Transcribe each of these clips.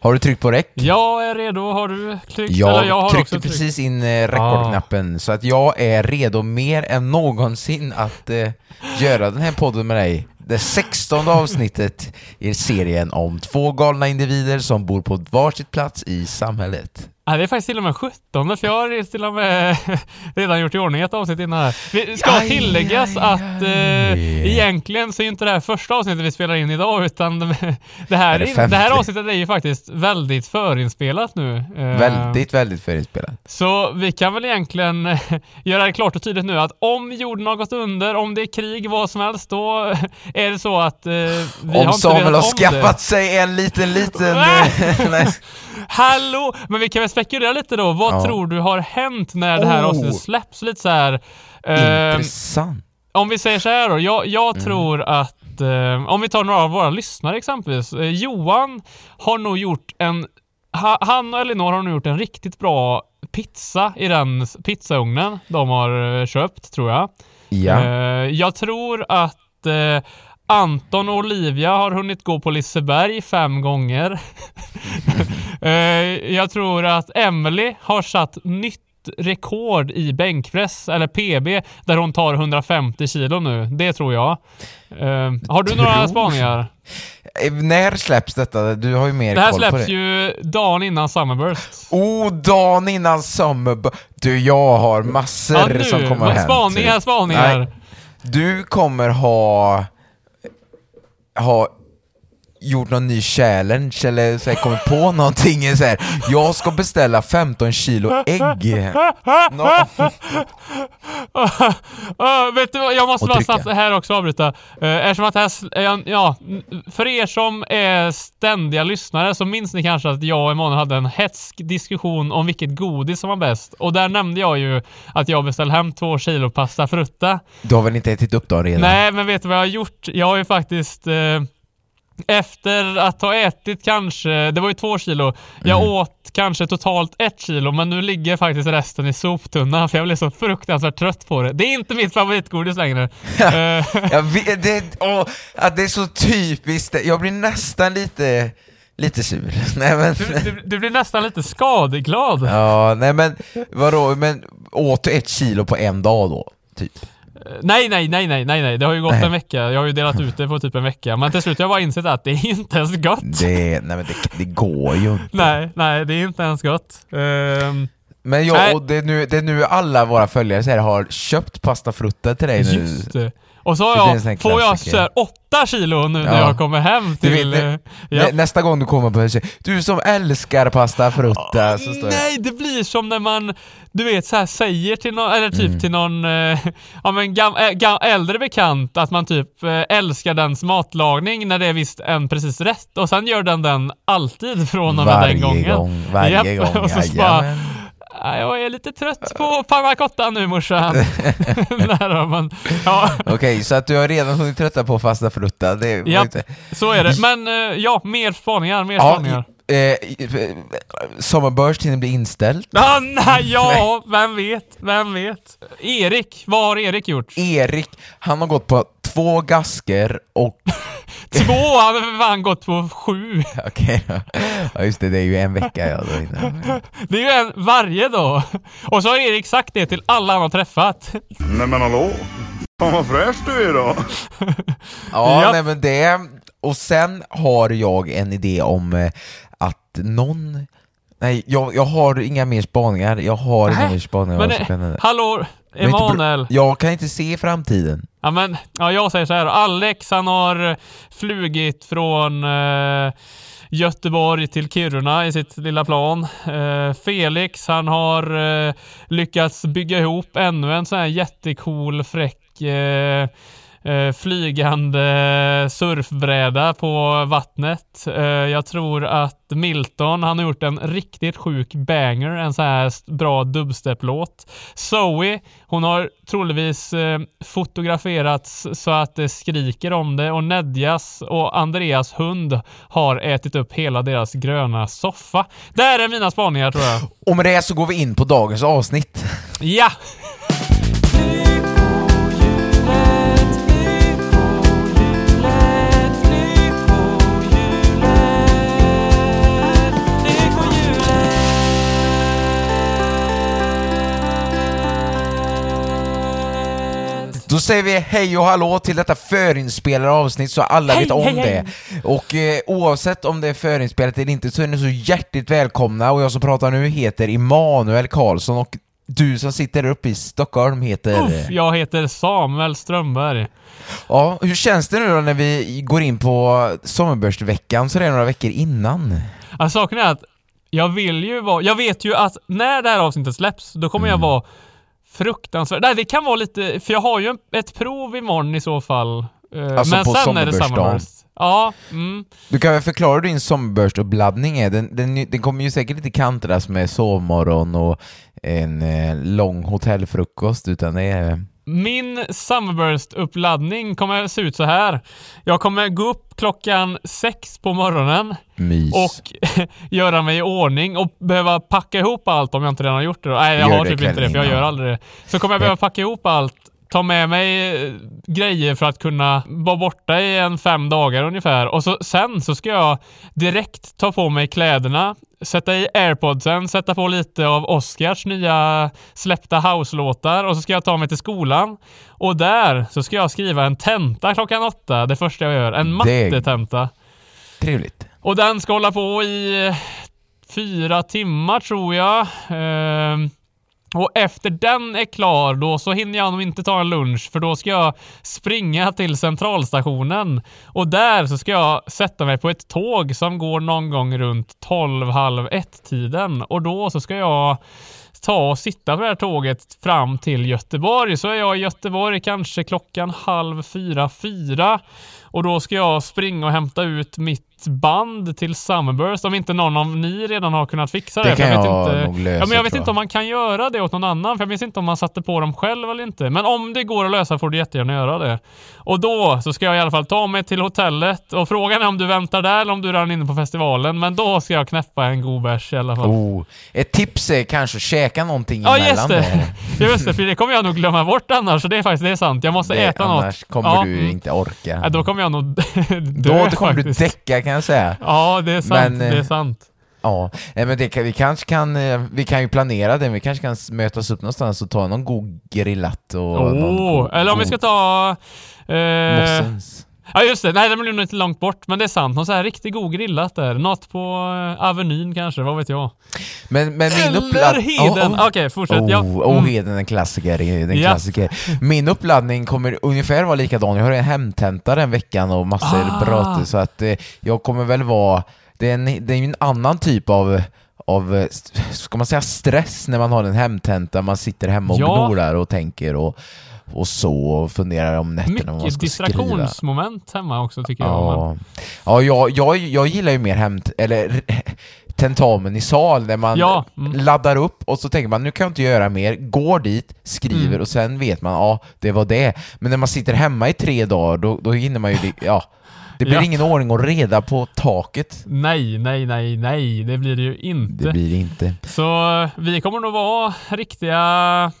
Har du tryckt på räck? Jag är redo. Har du tryckt? Jag, jag tryckte precis in eh, rekordknappen, så att jag är redo mer än någonsin att eh, göra den här podden med dig. Det sextonde avsnittet i serien om två galna individer som bor på varsitt plats i samhället. Nej, det är faktiskt till och med 17 för jag har till och med redan gjort i ordning ett avsnitt innan här. Det ska Aj, tilläggas aj, att aj. eh, egentligen så är inte det här första avsnittet vi spelar in idag utan det här, Är det här avsnittet är ju faktiskt väldigt förinspelat nu. Eh, Väldigt, väldigt förinspelat. Så vi kan väl egentligen eh, göra det klart och tydligt nu att om jorden har gått under, om det är krig, vad som helst, då är det så att eh, vi har Om inte Samuel har skaffat det. sig en liten, liten... Nej. Hallå! Men vi kan väl spekulera lite då. Vad Ja. tror du har hänt när det här Oh. avsnittet släpps? Lite så här. eh, Intressant. om vi säger så här då. Jag, jag Mm. tror att, eh, om vi tar några av våra lyssnare exempelvis. Eh, Johan har nog gjort en, ha, han och Elinor har nog gjort en riktigt bra pizza i den pizzaugnen de har eh, köpt, tror jag. Ja. Eh, jag tror att eh, Anton och Olivia har hunnit gå på Liseberg fem gånger. eh, jag tror att Emily har satt nytt rekord i bänkpress, eller PB, där hon tar 150 kilo nu. Det tror jag. Eh, har du några Tror- spaningar? Eh, När släpps detta? Du har ju mer Det här koll på släpps det. ju dagen innan Summerburst. Oh, dagen innan Summer... Du, jag har massor Ja, nu. som kommer hända. Spaningar, spaningar. Nej, Du kommer ha ha gjort någon ny challenge eller så här, kommit på någonting så här. Jag ska beställa 15 kilo ägg. Nå- Ah, vet du vad, jag måste bara snabbt här också avbryta. Uh, eftersom att här, ja, för er som är ständiga lyssnare så minns ni kanske att jag och Emanuel hade en hetsk diskussion om vilket godis som var bäst. Och där nämnde jag ju att jag beställde hem två kilo pasta frutta. Du har väl inte ätit upp dem redan? Nej, men vet du vad jag har gjort? Jag har ju faktiskt eh, efter att ha ätit kanske, det var ju två kilo, jag Mm. åt kanske totalt ett kilo men nu ligger faktiskt resten i soptunnan för jag blev så fruktansvärt trött på det. Det är inte mitt favoritgodis längre. Eh, Jag vet, det, åh, det är så typiskt, jag blir nästan lite, lite sur. Nej men, du, du, du blir nästan lite skadeglad. ja, nej men vadå, men åt du ett kilo på en dag då? Typ? Eh, Nej, nej, nej, nej, nej, nej. Det har ju gått Nej. en vecka. Jag har ju delat ut det på typ en vecka. Men till slut har jag bara insett att det är inte ens gott. Det, nej men det, det går ju inte. Nej, nej, det är inte ens gott. Ehm, Men Nej. jag, och det är, nu, det är nu alla våra följare så här, har köpt pasta frutta till dig nu. Just det. Och så har jag, får jag så här åtta kilo nu när Ja. jag kommer hem till... vet, eh, ja. nä, nästa gång du kommer på huset, du som älskar pasta frutta, så står. Nej, det blir som när man, du vet, så här säger till någon, eller typ Mm. till någon, eh, ja men gam, äh, gam, äldre bekant att man typ eh, älskar dens matlagning när det är visst en precis rätt och sen gör den den alltid från och med Varje den gången. gång, varje Japp, gång, jajamän. "Ja, Jag är lite trött på panna cotta nu morsan. Ja. Okej, så att du har redan hunnit trötta på fasta frutta, det Japp, inte... så är det. Men eh, ja, mer spaningar, mer Ja, spaningar. eh, Sommarburst hinner bli inställt. Ah, nej, ja, vem vet, vem vet. Erik, vad har Erik gjort? Erik, han har gått på två gasker och... Två, han har fan gått på sju. Okej då. Ja just det, det är ju en vecka ja, då hinner. Det är ju en varje dag. Och så har Erik sagt det till alla han har träffat. Nej men hallå? Fan vad fräsch du är idag. Ja, Japp. nej men det... Och sen har jag en idé om eh, att någon Nej, jag, jag har inga mer spaningar. Jag har inga Nej, mer spaningar. Men kan hallå, Emanuel. Jag kan inte se framtiden. Ja men, ja jag säger så här. Alex han har flugit från eh, Göteborg till Kiruna i sitt lilla plan. Eh, Felix han har eh, lyckats bygga ihop ännu en sån här jättecool fräck eh, eh, flygande surfbräda på vattnet. Eh, jag tror att Milton, han har gjort en riktigt sjuk banger, en så här bra dubstep-låt. Zoe, hon har troligtvis eh, fotograferats så att det skriker om det och Nedjas och Andreas hund har ätit upp hela deras gröna soffa. Där är mina spaningar tror jag. Och med det så går vi in på dagens avsnitt. Ja! Då säger vi hej och hallå till detta förinspelade avsnitt så alla Hej, vet om hej, hej. det. Och eh, oavsett om det är förinspelat eller inte så är ni så hjärtligt välkomna och jag som pratar nu heter Immanuel Karlsson och du som sitter där uppe i Stockholm heter... Uff, jag heter Samuel Strömberg. Ja, hur känns det nu då när vi går in på sommarbörsveckan så det är några veckor innan? Alltså saken är att jag vill ju vara, jag vet ju att när det här avsnittet släpps, då kommer Mm. jag vara fruktansvärt, nej det kan vara lite, för jag har ju ett prov imorgon i så fall. Eh, Alltså Men på sen är det sommarbörsdagen. Summerburst. Ja, mm. Du kan väl förklara hur din sommarbörsuppladdning är? Den, den, den kommer ju säkert inte kantas med sovmorgon och en eh, lång hotellfrukost utan det är... Min Summerburst-uppladdning kommer se ut så här. Jag kommer gå upp klockan sex på morgonen Mys. och göra mig i ordning och behöva packa ihop allt om jag inte redan har gjort det. Då. Nej, jag Gör har typ inte det för jag gör aldrig det. Så kommer jag behöva packa ihop allt, ta med mig eh, grejer för att kunna vara borta i en fem dagar ungefär. Och så, sen så ska jag direkt ta på mig kläderna, sätta i airpodsen, sätta på lite av Oscars nya släppta house-låtar och så ska jag ta mig till skolan. Och där så ska jag skriva en tenta klockan åtta, det första jag gör. En mattetenta. Trevligt. Och den ska hålla på i eh, fyra timmar tror jag. Ehm, och efter den är klar då så hinner jag nog inte ta en lunch för då ska jag springa till centralstationen och där så ska jag sätta mig på ett tåg som går någon gång runt 12, halv ett tiden och då så ska jag ta och sitta på det här tåget fram till Göteborg. Så är jag i Göteborg kanske klockan halv fyra, fyra. Och då ska jag springa och hämta ut mitt band till Summerburst om inte någon av ni redan har kunnat fixa det. Det kan vet jag inte, nog lösa, ja, men jag vet tror inte jag. om man kan göra det åt någon annan, för jag minns inte om man satte på dem själv eller inte. Men om det går att lösa får du jättegärna göra det. Och då så ska jag i alla fall ta mig till hotellet och frågan är om du väntar där eller om du är redan inne på festivalen. Men då ska jag knäppa en god bärs i alla fall. Oh. Ett tips är kanske att käka någonting Ja emellan just det! där. Just det, för det kommer jag nog glömma bort annars, så det är faktiskt det är sant. Jag måste Det, äta annars något. kommer Ja, du mm. inte orka. Ja, då kommer jag nog Då dö kommer du faktiskt. däcka kan jag säga. Ja, det är sant. Men, eh, det är sant. Ja, Nej, men det vi kanske kan, eh, vi kan ju planera det, vi kanske kan mötas upp någonstans och ta någon god grillat och god, eller om vi ska ta... Eh, Mossens. Ja just det, nej det blir nog inte långt bort, men det är sant. Någon så här riktigt god grillat där. Något på eh, Avenyn kanske, vad vet jag. Men, men min Eller uppladd... Heden! Oh, oh. Okej, fortsätt. Oh, ja. oh, Mm. Heden, en klassiker. En Ja. klassiker. Min uppladdning kommer ungefär vara likadan. Jag har en hemtenta den veckan och massor Ah. bröte, så att eh, jag kommer väl vara... Det är, en, det är en annan typ av av, ska man säga stress när man har en hemtenta, man sitter hemma och Ja. gnor där och tänker och, och så och funderar om nätterna vad man Mycket ska skriva. distraktionsmoment hemma också tycker jag. Men, Ja, ja jag, jag, jag gillar ju mer hämt, eller tentamen i sal, där man Ja, mm. laddar upp och så tänker man nu kan jag inte göra mer, går dit, skriver Mm. och sen vet man, ja, det var det. Men när man sitter hemma i tre dagar, då, då hinner man ju, ja, det blir Ja. ingen ordning och reda på taket. nej, nej, nej, nej, det blir det ju inte. Det blir det inte. Så vi kommer nog vara riktiga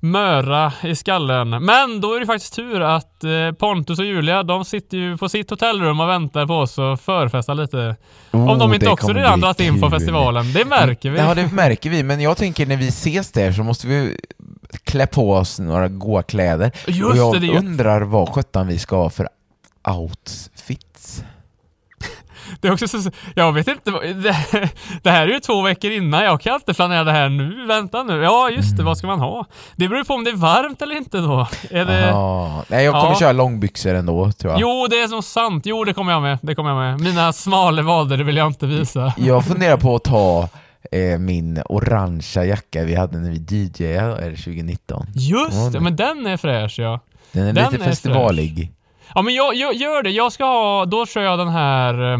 möra i skallen. Men då är det faktiskt tur att eh, Pontus och Julia, de sitter ju på sitt hotellrum och väntar på oss och förfestar lite. Om Oh, de inte också redan dragit in på festivalen. Det märker vi. Ja, det märker vi, men jag tänker när vi ses där så måste vi klä på oss några goa kläder. Just och jag det, det undrar vad sjutton vi ska ha för outfits. Det är också så, jag vet inte, det, det här är ju två veckor innan, jag kan inte planera det här nu, vänta nu. Ja just det, vad ska man ha? Det beror på om det är varmt eller inte då. Är det... Ja. Nej, jag kommer Ja. köra långbyxor ändå tror jag. Jo, det är så sant. Jo, det kommer jag med. Det kommer jag med. Mina smala vader, det vill jag inte visa. Jag funderar på att ta eh, min orangea jacka vi hade när vi DJade är det 2019. Just det, men den är fräsch ja. Den är Den lite är festivalig. Ja men jag, jag gör det. Jag ska ha, då kör jag den här eh,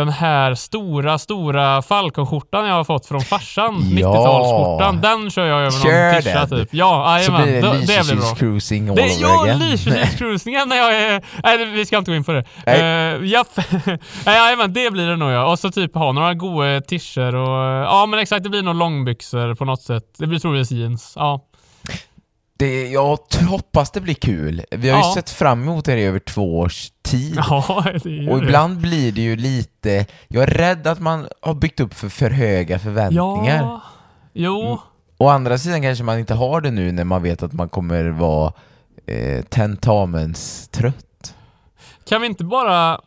den här stora, stora Falcon-skjortan jag har fått från farsan. Ja. 90-talsskjortan. Den kör jag över Kör någon tisha typ. Ja, jajamän. det Det, det blir bra. Cruising all Det, over ja, again. Lysekilscruisingen när jag är... Nej, vi ska inte gå in på det. Nej. Uh, japp. Nej, Jajamän, det blir det nog ja. Och så typ ha några goa t-shirts och... Ja men exakt, det blir nog långbyxor på något sätt. Det blir troligtvis jeans. Ja. Det, jag hoppas det blir kul. Vi har ja. ju sett fram emot det i över två års tid. Ja, och ibland det. blir det ju lite... Jag är rädd att man har byggt upp för, för höga förväntningar. Ja. Jo. Mm. Å andra sidan kanske man inte har det nu när man vet att man kommer vara eh, tentamenstrött. Kan vi inte bara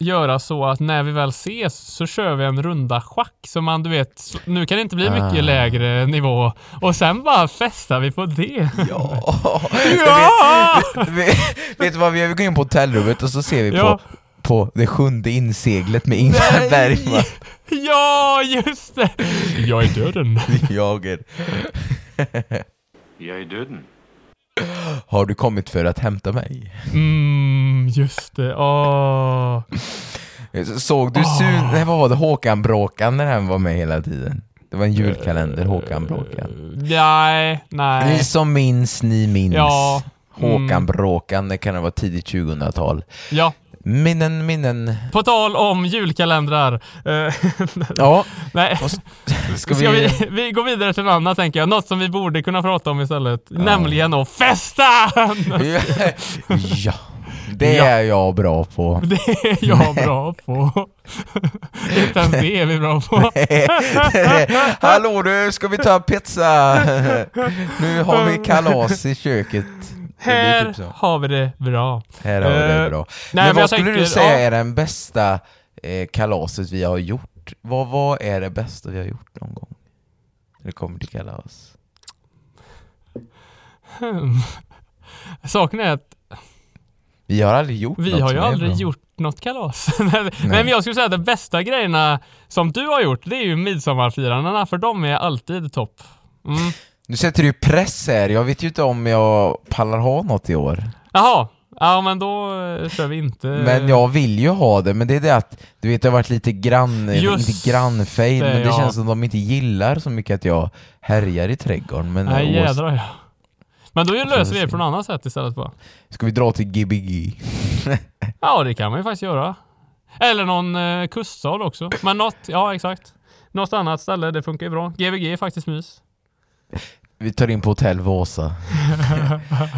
göra så att när vi väl ses så kör vi en runda schack så man du vet, nu kan det inte bli mycket Ah. lägre nivå och sen bara festar vi på det. Ja! Ja! vet, vet du vad, vi går in på hotellrummet och så ser vi Ja. på, på det sjunde inseglet med Ingmar Bergman. Ja, just det! Jag är döden. Jager. Jag är döden. Har du kommit för att hämta mig? Mm, just det. Åh. Såg du Sun... Nej, vad var det? Håkan Bråkan när han var med hela tiden? Det var en julkalender, Håkan Bråkan. Nej, Ni nej. som minns, ni minns. Ja. Håkan Mm. Bråkan, det kan ha varit tidigt 2000-tal. Ja, Minnen, minnen. på tal om julkalendrar. Eh, Ja, nej. vad s- ska Ska vi... vi, vi går vidare till något annat tänker jag. Något som vi borde kunna prata om istället. Nämligen att festa! ja, det Ja. är jag bra på. Det är jag bra på. Inte ens det är vi bra på. Hallå du, ska vi ta pizza? Nu har vi kalas i köket. Här typ har vi det bra. Här har vi det Eh, bra. nej, men men vad skulle tänker- du säga är den bästa eh, kalaset vi har gjort? Vad, vad är det bästa vi har gjort någon gång? När det kommer till kalas. Hmm. Saken är att Vi har aldrig gjort vi något har ju aldrig gjort något kalas. Nej. men jag skulle säga att de bästa grejerna som du har gjort, det är ju midsommarfirandena, för de är alltid topp. Mm. Nu sätter du ju press här, jag vet ju inte om jag pallar ha något i år. Jaha, ja men då eh, kör vi inte. Men jag vill ju ha det, men det är det att du vet det har varit lite grann, Just inte grannfejd, det, men det ja. känns som de inte gillar så mycket att jag härjar i trädgården. Men Nej jädrar ja. Men då löser vi det på något annat sätt istället bara. Ska vi dra till Gbg? Ja, det kan man ju faktiskt göra. Eller någon eh, kuststad också. Men något, ja exakt. Något annat ställe, det funkar ju bra. Gbg är faktiskt mys. Vi tar in på hotell Vasa.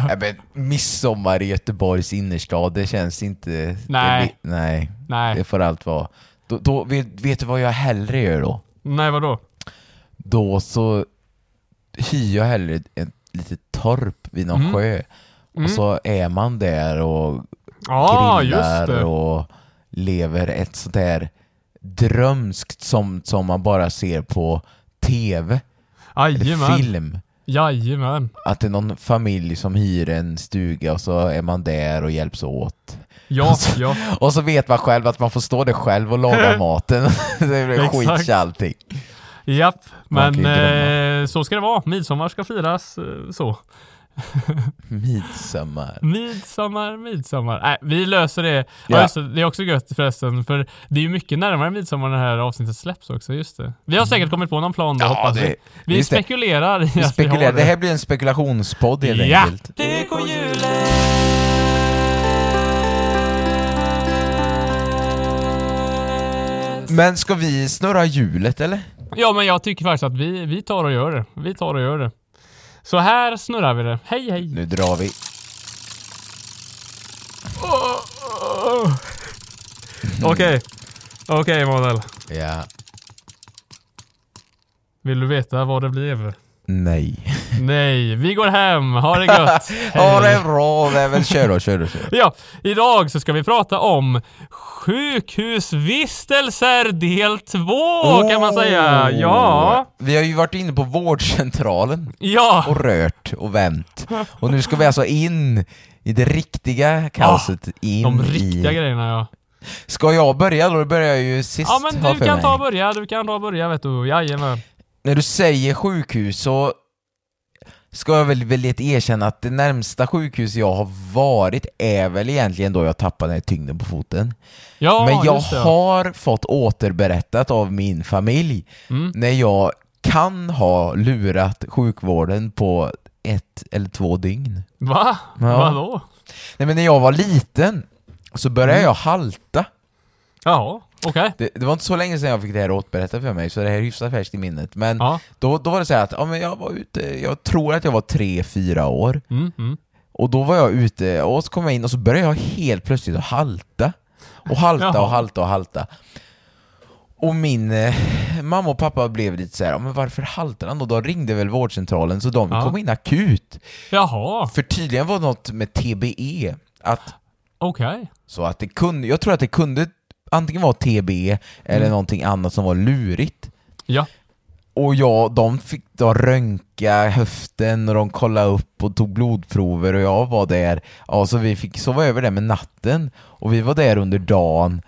Nej, men midsommar i Göteborgs innerstad, det känns inte... Nej. Det, nej, Nej, det får allt vara. Då, då, vet, vet du vad jag hellre gör då? nej vadå? Då så hyr jag hellre ett litet torp vid någon Mm. sjö. Mm. Och så är man där och Ja, just grillar och lever ett sånt där drömskt som, som man bara ser på TV eller Jajamän. film. Jajamän. Att det är någon familj som hyr en stuga och så är man där och hjälps åt. Ja, ja. Och så vet man själv att man får stå där själv och laga maten. det blir skit allting. Japp. Men eh, så ska det vara. Midsommar ska firas eh, så. Midsommar. Midsommar, midsommar. Nej, vi löser det. Ja. Just det. det är också gött förresten, för det är ju mycket närmare midsommar när det här avsnittet släpps också. Just det. Vi har säkert kommit på någon plan då, Ja, hoppas det- vi. Vi just det. spekulerar i Vi att vi har spekulerar. det. Det här blir en spekulationspodd helt Ja. enkelt. Men ska vi snurra hjulet eller? Ja, men jag tycker faktiskt att vi, vi tar och gör det. Vi tar och gör det. Så här snurrar vi det. Hej, hej! Nu drar vi. Okej. Okej, Emanuel. Ja. Vill du veta vad det blev? Nej. Nej, vi går hem. Ha det gött. Ja, det bra. Är väl kör då, kör då, kör. Ja, idag så ska vi prata om sjukhusvistelser del två kan man säga. Oh. Ja, Vi har ju varit inne på vårdcentralen ja. och rört och vänt. Och nu ska vi alltså in i det riktiga kaoset. in De riktiga i... grejerna ja. Ska jag börja då? Då börjar jag ju sist. Ja men du kan mig. ta och börja, du kan ta och börja vet du. Jajamän. När du säger sjukhus så ska jag väl vilja erkänna att det närmsta sjukhus jag har varit är väl egentligen då jag tappade tyngden på foten. Ja, Men jag har fått återberättat av min familj Mm. när jag kan ha lurat sjukvården på ett eller två dygn. Va? Ja. Vadå? Nej men när jag var liten så började Mm. jag halta. Jaha, okej. Det, det var inte så länge sedan jag fick det här återberättat för mig, så det här är hyfsat färskt i minnet. Men Ja. då, då var det så här att ja, men jag var ute, jag tror att jag var tre fyra år, Mm, mm. och då var jag ute och så kom jag in och så började jag helt plötsligt att halta. Och halta och halta och halta. Och min eh, mamma och pappa blev lite så här, "Ja, men varför haltar han då? Då ringde väl vårdcentralen så de Ja. kom in akut. Jaha, För tydligen var det något med TBE, att, okej. så att det kunde, jag tror att det kunde antingen vara TBE eller Mm. någonting annat som var lurigt. Ja. Och ja, de fick då röntga höften och de kollade upp och tog blodprover och jag var där. Ja, så vi fick sova över där med natten och vi var där under dagen.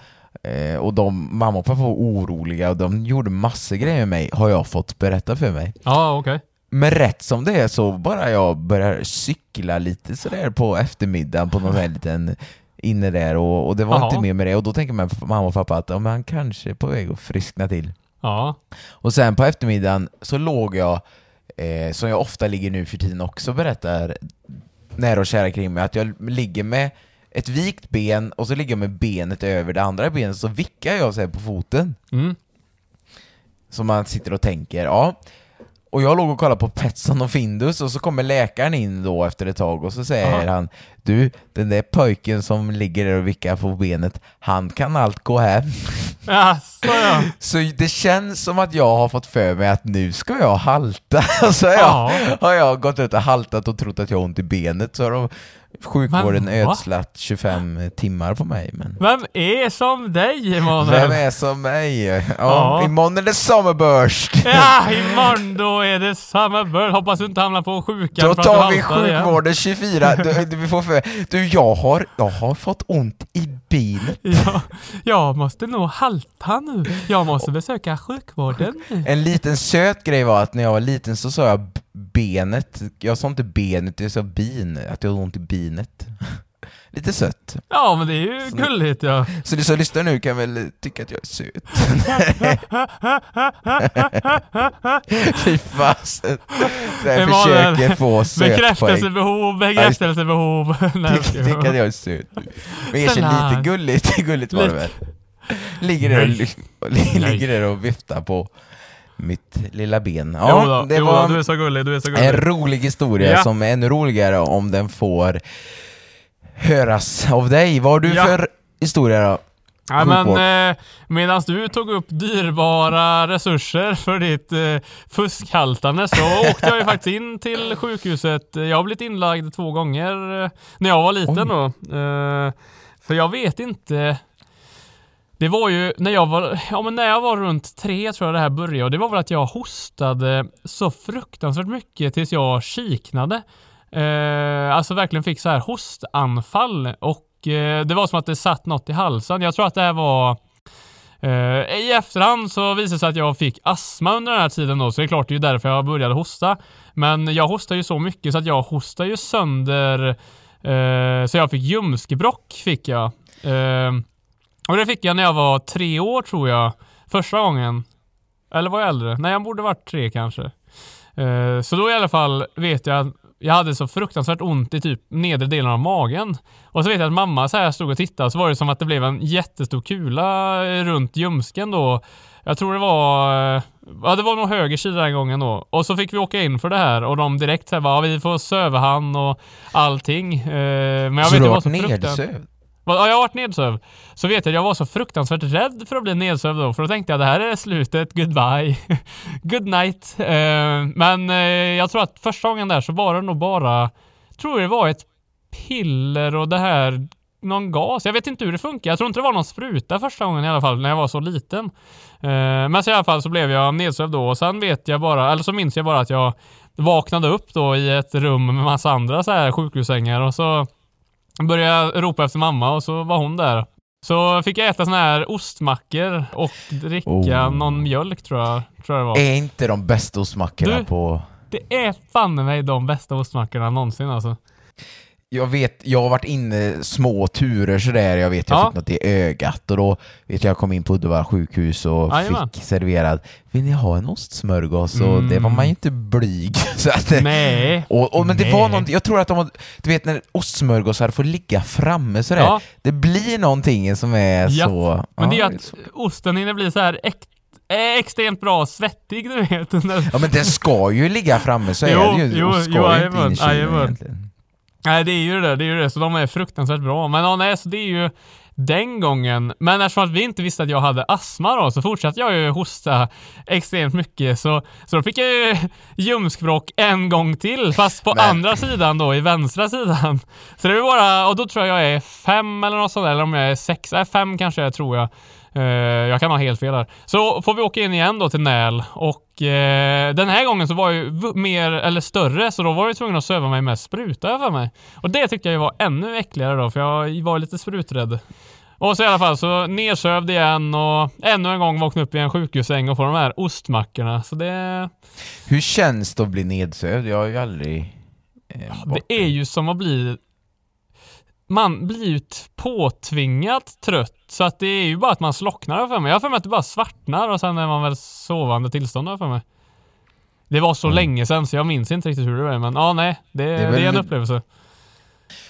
Eh, och de, mamma och pappa var oroliga och de gjorde massor grejer med mig, har jag fått berätta för mig. Ja, okej. Men rätt som det är så bara jag börjar cykla lite sådär på eftermiddagen på någon sån här liten inne där och, och det var Jaha. inte mer med det och då tänker man mamma och pappa att ja, han kanske är på väg att friskna till. Ja. Och sen på eftermiddagen så låg jag, eh, som jag ofta ligger nu för tiden också berättar nära och kära kring mig, att jag ligger med ett vikt ben och så ligger jag med benet över det andra benet så vickar jag så här på foten. Mm. Som man sitter och tänker, ja. Och jag låg och kollade på Petson och Findus och så kommer läkaren in då efter ett tag och så säger Aha. han Du, den där pojken som ligger där och vickar på benet, han kan allt gå hem. Jaså ja. Så det känns som att jag har fått för mig att nu ska jag halta. Så har Ja. jag, har jag gått ut och haltat och trott att jag har ont i benet så har de sjukvården Men ödslat 25 timmar på mig. Men Vem är som dig vem Emanuel? är som mig? Ja, Ja. Imorgon är det Summerburst! Ja, imorgon då är det samma börd. Hoppas du inte hamnar på sjukan Då tar vi sjukvården 24. Du, du, vi får för, du jag, har, jag har fått ont i benet. Ja, jag måste nog halta nu. Jag måste besöka sjukvården nu. En liten söt grej var att när jag var liten så sa jag benet, jag sa inte benet, jag sa bin, att jag hade ont i binet. Lite sött. Ja, men det är ju gulligt ja. Så du som lyssnar nu kan väl tycka att jag är söt? Fy fasen. Så jag försöker få sötpoäng. Bekräftelsebehov, bekräftelsebehov. Tycker att jag är söt. Men erkänn lite gulligt, gulligt var det väl? Ligger där, och, li- ligger där och viftar på mitt lilla ben. jo Ja, då, det jo var då, du är så gullig, du är så en gullig. rolig historia Ja. som är ännu roligare om den får höras av dig. Vad har du Ja. för historia då? Ja, men eh, medan du tog upp dyrbara resurser för ditt eh, fuskhaltande så åkte jag ju faktiskt in till sjukhuset. Jag har blivit inlagd två gånger eh, när jag var liten då. Eh, för jag vet inte. Det var ju när jag var, ja men när jag var runt tre tror jag det här började och det var väl att jag hostade så fruktansvärt mycket tills jag kiknade. Eh, alltså verkligen fick så här hostanfall och eh, det var som att det satt något i halsen. Jag tror att det här var eh, i efterhand så visade det sig att jag fick astma under den här tiden då, så det är klart det är ju därför jag började hosta. Men jag hostar ju så mycket så att jag hostar ju sönder eh, så jag fick ljumskbråck fick jag. Eh, och det fick jag när jag var tre år tror jag. Första gången. Eller var jag äldre? Nej, jag borde varit tre kanske. Eh, så då i alla fall vet jag att jag hade så fruktansvärt ont i typ nedre delen av magen. Och så vet jag att mamma så här stod och tittade så var det som att det blev en jättestor kula runt ljumsken då. Jag tror det var, ja det var nog höger sida den gången då. Och så fick vi åka in för det här och de direkt så här bara, "Ja, vi får söva han och allting. Eh, Men jag så vet du var nedsövd? Ja, jag varit nedsövd. Så vet jag att jag var så fruktansvärt rädd för att bli nedsövd då, för då tänkte jag det här är slutet, goodbye, good night. Eh, men eh, jag tror att första gången där så var det nog bara, tror det var ett piller och det här någon gas. Jag vet inte hur det funkar. Jag tror inte det var någon spruta första gången i alla fall när jag var så liten. Eh, men så i alla fall så blev jag nedsövd då och sen vet jag bara, eller så minns jag bara att jag vaknade upp då i ett rum med massa andra så här sjukhussängar och så började ropa efter mamma och så var hon där. Så fick jag äta såna här ostmackor och dricka Oh. någon mjölk tror jag, tror jag det var. Är inte de bästa ostmackorna Du- på... Det är fan mig de bästa ostmackorna någonsin alltså. Jag vet, jag har varit inne små turer sådär, jag vet jag Ja. fick något i ögat och då vet jag jag kom in på Uddevalla sjukhus och Jajamän. fick serverad Vill ni ha en ostsmörgås? Och det var man ju inte blyg. Så att, det- Nej. och, och, men det Nej. var någonting, jag tror att de du vet när ostsmörgåsar får ligga framme sådär, Ja. det blir någonting som är Japp. så... Men det är ja, att osten hinner bli så här äkt, eh, extremt bra svettig du vet. Ja men den ska ju ligga framme, så Jo, är det ju. jo, ska jo, ju inte in i kylen egentligen. Nej det är ju det, det är ju det. Så de är fruktansvärt bra. Men ja, nej, så det är ju den gången. Men eftersom att vi inte visste att jag hade astma då, så fortsatte jag ju hosta extremt mycket. Så, så då fick jag ju ljumskbråck en gång till, fast på Men- andra sidan då, i vänstra sidan. Så det är bara, och då tror jag jag är fem eller något sånt, eller om jag är sex, nej fem kanske jag tror jag. Eh, jag kan ha helt fel här. Så får vi åka in igen då till Näl och eh, den här gången så var jag ju mer, eller större, så då var jag tvungen att söva mig med spruta för mig. Och det tyckte jag var ännu äckligare då, för jag var lite spruträdd. Och så i alla fall så nedsövd igen och ännu en gång vakna upp i en sjukhussäng och få de här ostmackorna. Så det, Hur känns det att bli nedsövd? Jag har ju aldrig... Eh, det är ju som att bli man blir ju påtvingat trött så att det är ju bara att man slocknar för mig. Jag har för mig att det bara svartnar och sen är man väl sovande tillstånd för mig. Det var så Mm. länge sedan så jag minns inte riktigt hur det var men ja nej, det, det, är är, väl- en upplevelse.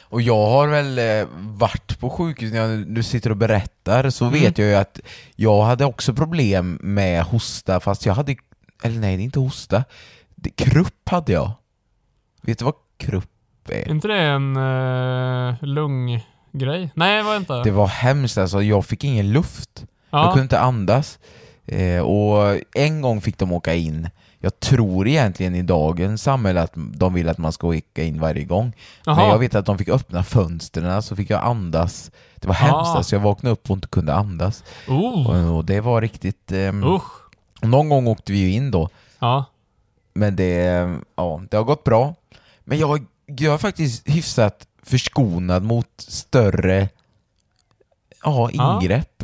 Och jag har väl eh, varit på sjukhus, när nu sitter och berättar, så Mm. vet jag ju att jag hade också problem med hosta, fast jag hade... Eller nej, det är inte hosta. Det, krupp hade jag. Vet du vad krupp Är inte det en uh, lunggrej? Nej, det var det inte. Det var hemskt alltså, jag fick ingen luft. Jag ja. kunde inte andas. Eh, och en gång fick de åka in. Jag tror egentligen i dagens samhälle att de vill att man ska åka in varje gång. Men Jaha. jag vet att de fick öppna fönstren så fick jag andas. Det var hemskt Ah. alltså, jag vaknade upp och inte kunde andas. Oh. Och, och det var riktigt... ehm, Usch. Någon gång åkte vi ju in då, Ja. men det, ja, det har gått bra. Men jag, jag är faktiskt hyfsat förskonad mot större ja, Ja. ingrepp.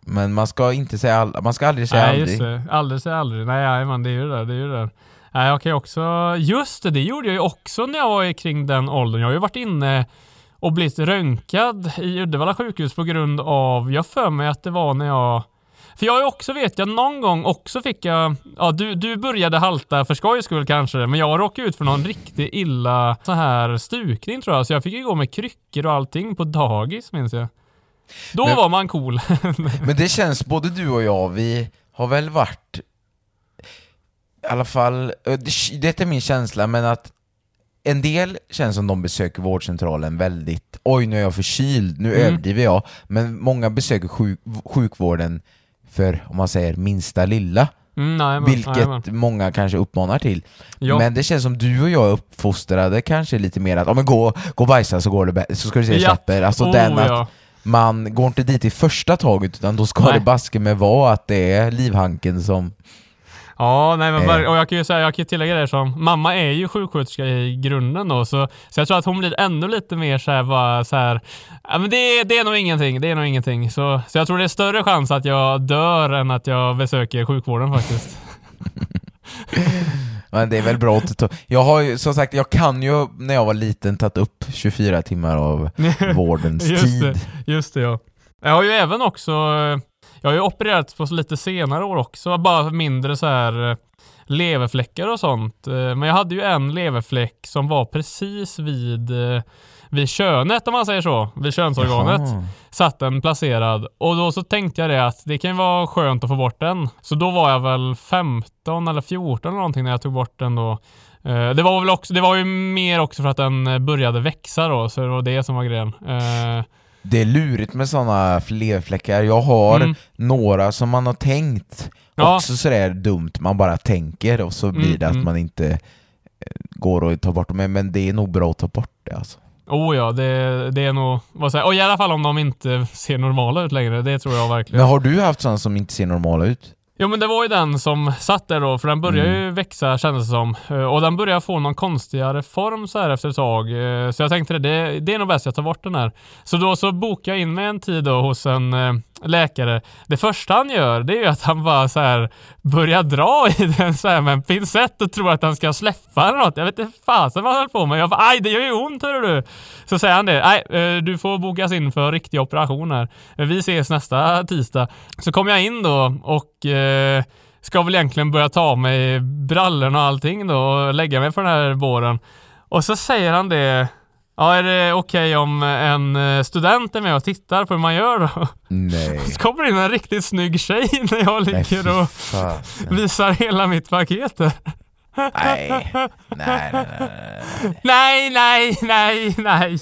Men man ska inte säga all, man ska aldrig säga Nej, aldrig. just det. Aldrig säga aldrig. Nej, man, det är ju det. Det är ju det. Nej, jag kan ju också... Just det, det gjorde jag ju också när jag var kring den åldern. Jag har ju varit inne och blivit röntgad i Uddevalla sjukhus på grund av... Jag för mig att det var när jag... För jag också, vet jag, någon gång också fick jag... Ja, du, du började halta för skojs skull kanske, men jag råkade ut för någon riktigt illa så här stukning tror jag. Så jag fick ju gå med kryckor och allting på dagis, minns jag. Då Men- var man cool. Men det känns, både du och jag, vi har väl varit i alla fall, eh, det, det är min känsla, men att en del känns som de besöker vårdcentralen väldigt, oj nu är jag förkyld, nu Mm. överdriver jag, men många besöker sjuk, sjukvården för, om man säger, minsta lilla, Mm, nej, men, vilket nej, många kanske uppmanar till. Ja. Men det känns som du och jag är uppfostrade kanske lite mer att, men gå, gå och bajsa så går det så ska du se Ja. Alltså Oh, den att ja. man går inte dit i första taget utan då ska Nej. det baske med vara att det är livhanken som... Ja, nej men Eh. ver- och jag kan ju säga, jag kan tillägga det som, mamma är ju sjuksköterska i grunden då, så, så jag tror att hon blir ännu lite mer såhär bara så här, ja men det, det är nog ingenting, det är nog ingenting. Så, så jag tror det är större chans att jag dör än att jag besöker sjukvården faktiskt. Men det är väl bra att ta... Jag har ju, som sagt, jag kan ju när jag var liten tagit upp 24 timmar av vårdens Just tid. det, just det ja. Jag har ju även också, eh, jag har ju opererat på lite senare år också, bara mindre så här eh, leverfläckar och sånt. Eh, Men jag hade ju en leverfläck som var precis vid, eh, vid könet om man säger så, vid könsorganet. Jaha. Satt den placerad och då så tänkte jag det att det kan ju vara skönt att få bort den. Så då var jag väl 15 eller 14 eller någonting när jag tog bort den då. Det var väl också, det var ju mer också för att den började växa då, så det var det som var grejen. Det är lurigt med sådana leverfläckar. Jag har Mm. några som man har tänkt Ja. också sådär dumt, man bara tänker och så blir Mm, det att mm. man inte eh, går att ta bort dem, men det är nog bra att ta bort det alltså. Oh ja, det, det är nog... Vad säger, och i alla fall om de inte ser normala ut längre. Det tror jag verkligen. Men har du haft sådana som inte ser normala ut? Jo men det var ju den som satt där då, för den började Mm. ju växa kändes det som. Eh, Och den började få någon konstigare form så här efter ett tag. Eh, Så jag tänkte det, det är nog bäst jag tar bort den här. Så då så bokade jag in mig en tid då hos en eh, läkare. Det första han gör, det är ju att han bara så här börjar dra i den så här med en pincett och tror att han ska släppa eller något. Jag vet inte fasen vad han höll på med. Jag bara, aj det gör ju ont hörru du. Så säger han det, nej eh, du får bokas in för riktiga operationer. Vi ses nästa tisdag. Så kom jag in då och eh, ska väl egentligen börja ta av mig brallorna och allting då och lägga mig på den här båren. Och så säger han det, ja är det okej om en eh, student är med och tittar på hur man gör då? Nej. Så kommer det in en riktigt snygg tjej när jag ligger och visar hela mitt paket. Nej. Nej, nej, nej, nej. Nej, nej, nej.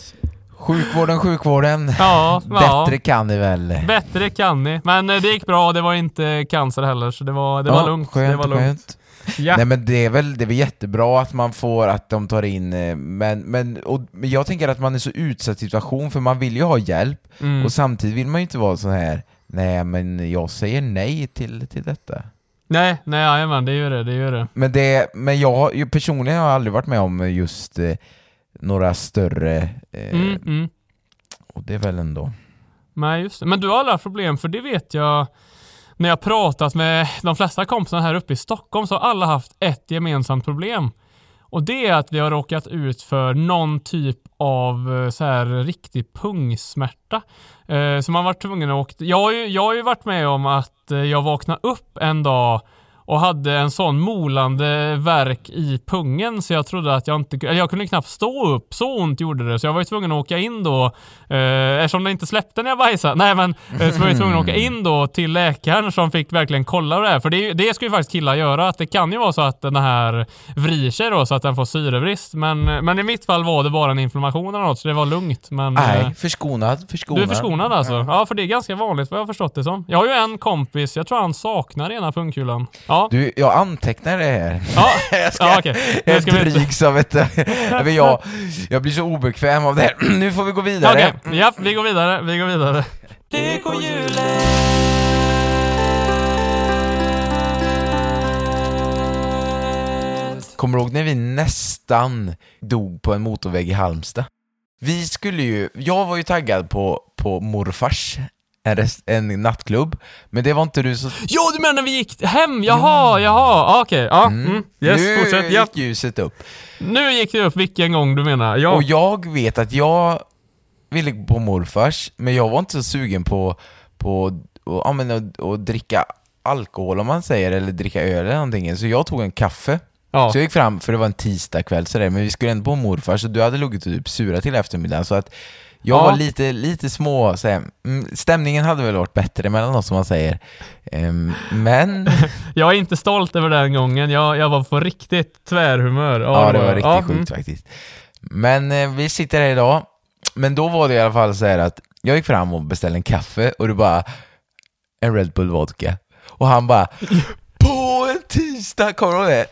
Sjukvården, sjukvården. Ja, ja. Bättre kan ni väl? Bättre kan ni. Men eh, det gick bra, det var inte cancer heller så det var, det var Ja, lugnt. Skönt, det var lugnt. skönt. Ja. Nej men det är väl det är väl jättebra att man får, att de tar in, eh, men, men, och, men jag tänker att man är så utsatt situation för man vill ju ha hjälp Mm. och samtidigt vill man ju inte vara så här nej men jag säger nej till, till detta. Nej, nej, jajamän, det gör det, det gör det. Men, det, men jag personligen har jag aldrig varit med om just eh, några större, eh, Mm, mm. och det är väl ändå... Nej, just det. Men du har alla problem, för det vet jag när jag pratat med de flesta kompisarna här uppe i Stockholm så har alla haft ett gemensamt problem. Och det är att vi har råkat ut för någon typ av eh, så här riktig pungsmärta. Eh, så man varit tvungen att åka... Jag har, ju, jag har ju varit med om att eh, jag vaknade upp en dag och hade en sån molande verk i pungen så jag trodde att jag inte... Eller jag kunde knappt stå upp, så ont gjorde det. Så jag var ju tvungen att åka in då, eh, eftersom det inte släppte när jag bajsade. Nej men, eh, så var jag tvungen att åka in då till läkaren som fick verkligen kolla det här. För det, det ska ju faktiskt killar göra, att det kan ju vara så att den här vrider sig då så att den får syrebrist. Men, men i mitt fall var det bara en inflammation eller något så det var lugnt. Men, eh, Nej, förskonad, förskonad. du är förskonad alltså? Ja, för det är ganska vanligt vad jag har förstått det som. Jag har ju en kompis, jag tror han saknar ena pungkulan. Ja. Du, jag antecknar det här. Ja, jag ska, ja. Nu Jag ska drygs av ett... jag, jag blir så obekväm av det här. Nu får vi gå vidare. Okej, ja, vi går vidare, vi går vidare. Kommer du ihåg när vi nästan dog på en motorväg i Halmstad? Vi skulle ju, jag var ju taggad på, på morfars, en, rest, en nattklubb, men det var inte du så... Jo, du menar när vi gick hem? Jaha, jaha, ja, okej. Ja, mm. Yes, nu fortsätt. Ja. gick ljuset upp. Nu gick det upp vilken gång du menar. Ja. Och jag vet att jag ville gå på morfars, men jag var inte så sugen på, och, att, att dricka alkohol om man säger, eller dricka öl eller någonting. Så jag tog en kaffe. ja. Så jag gick fram, för det var en tisdagkväll sådär, men vi skulle ändå på morfar, så du hade legat typ sura till eftermiddagen, så att jag Ja. var lite, lite små, såhär, mm, stämningen hade väl varit bättre mellan oss som man säger. Ehm, men, Jag är inte stolt över den gången. Jag, jag var på riktigt tvärhumör. ja det var riktigt ja, sjukt faktiskt. Men eh, vi sitter här idag, men då var det i alla fall så här att jag gick fram och beställde en kaffe och du bara, en Red Bull vodka. Och han bara, en tisdag, kommer du ihåg det?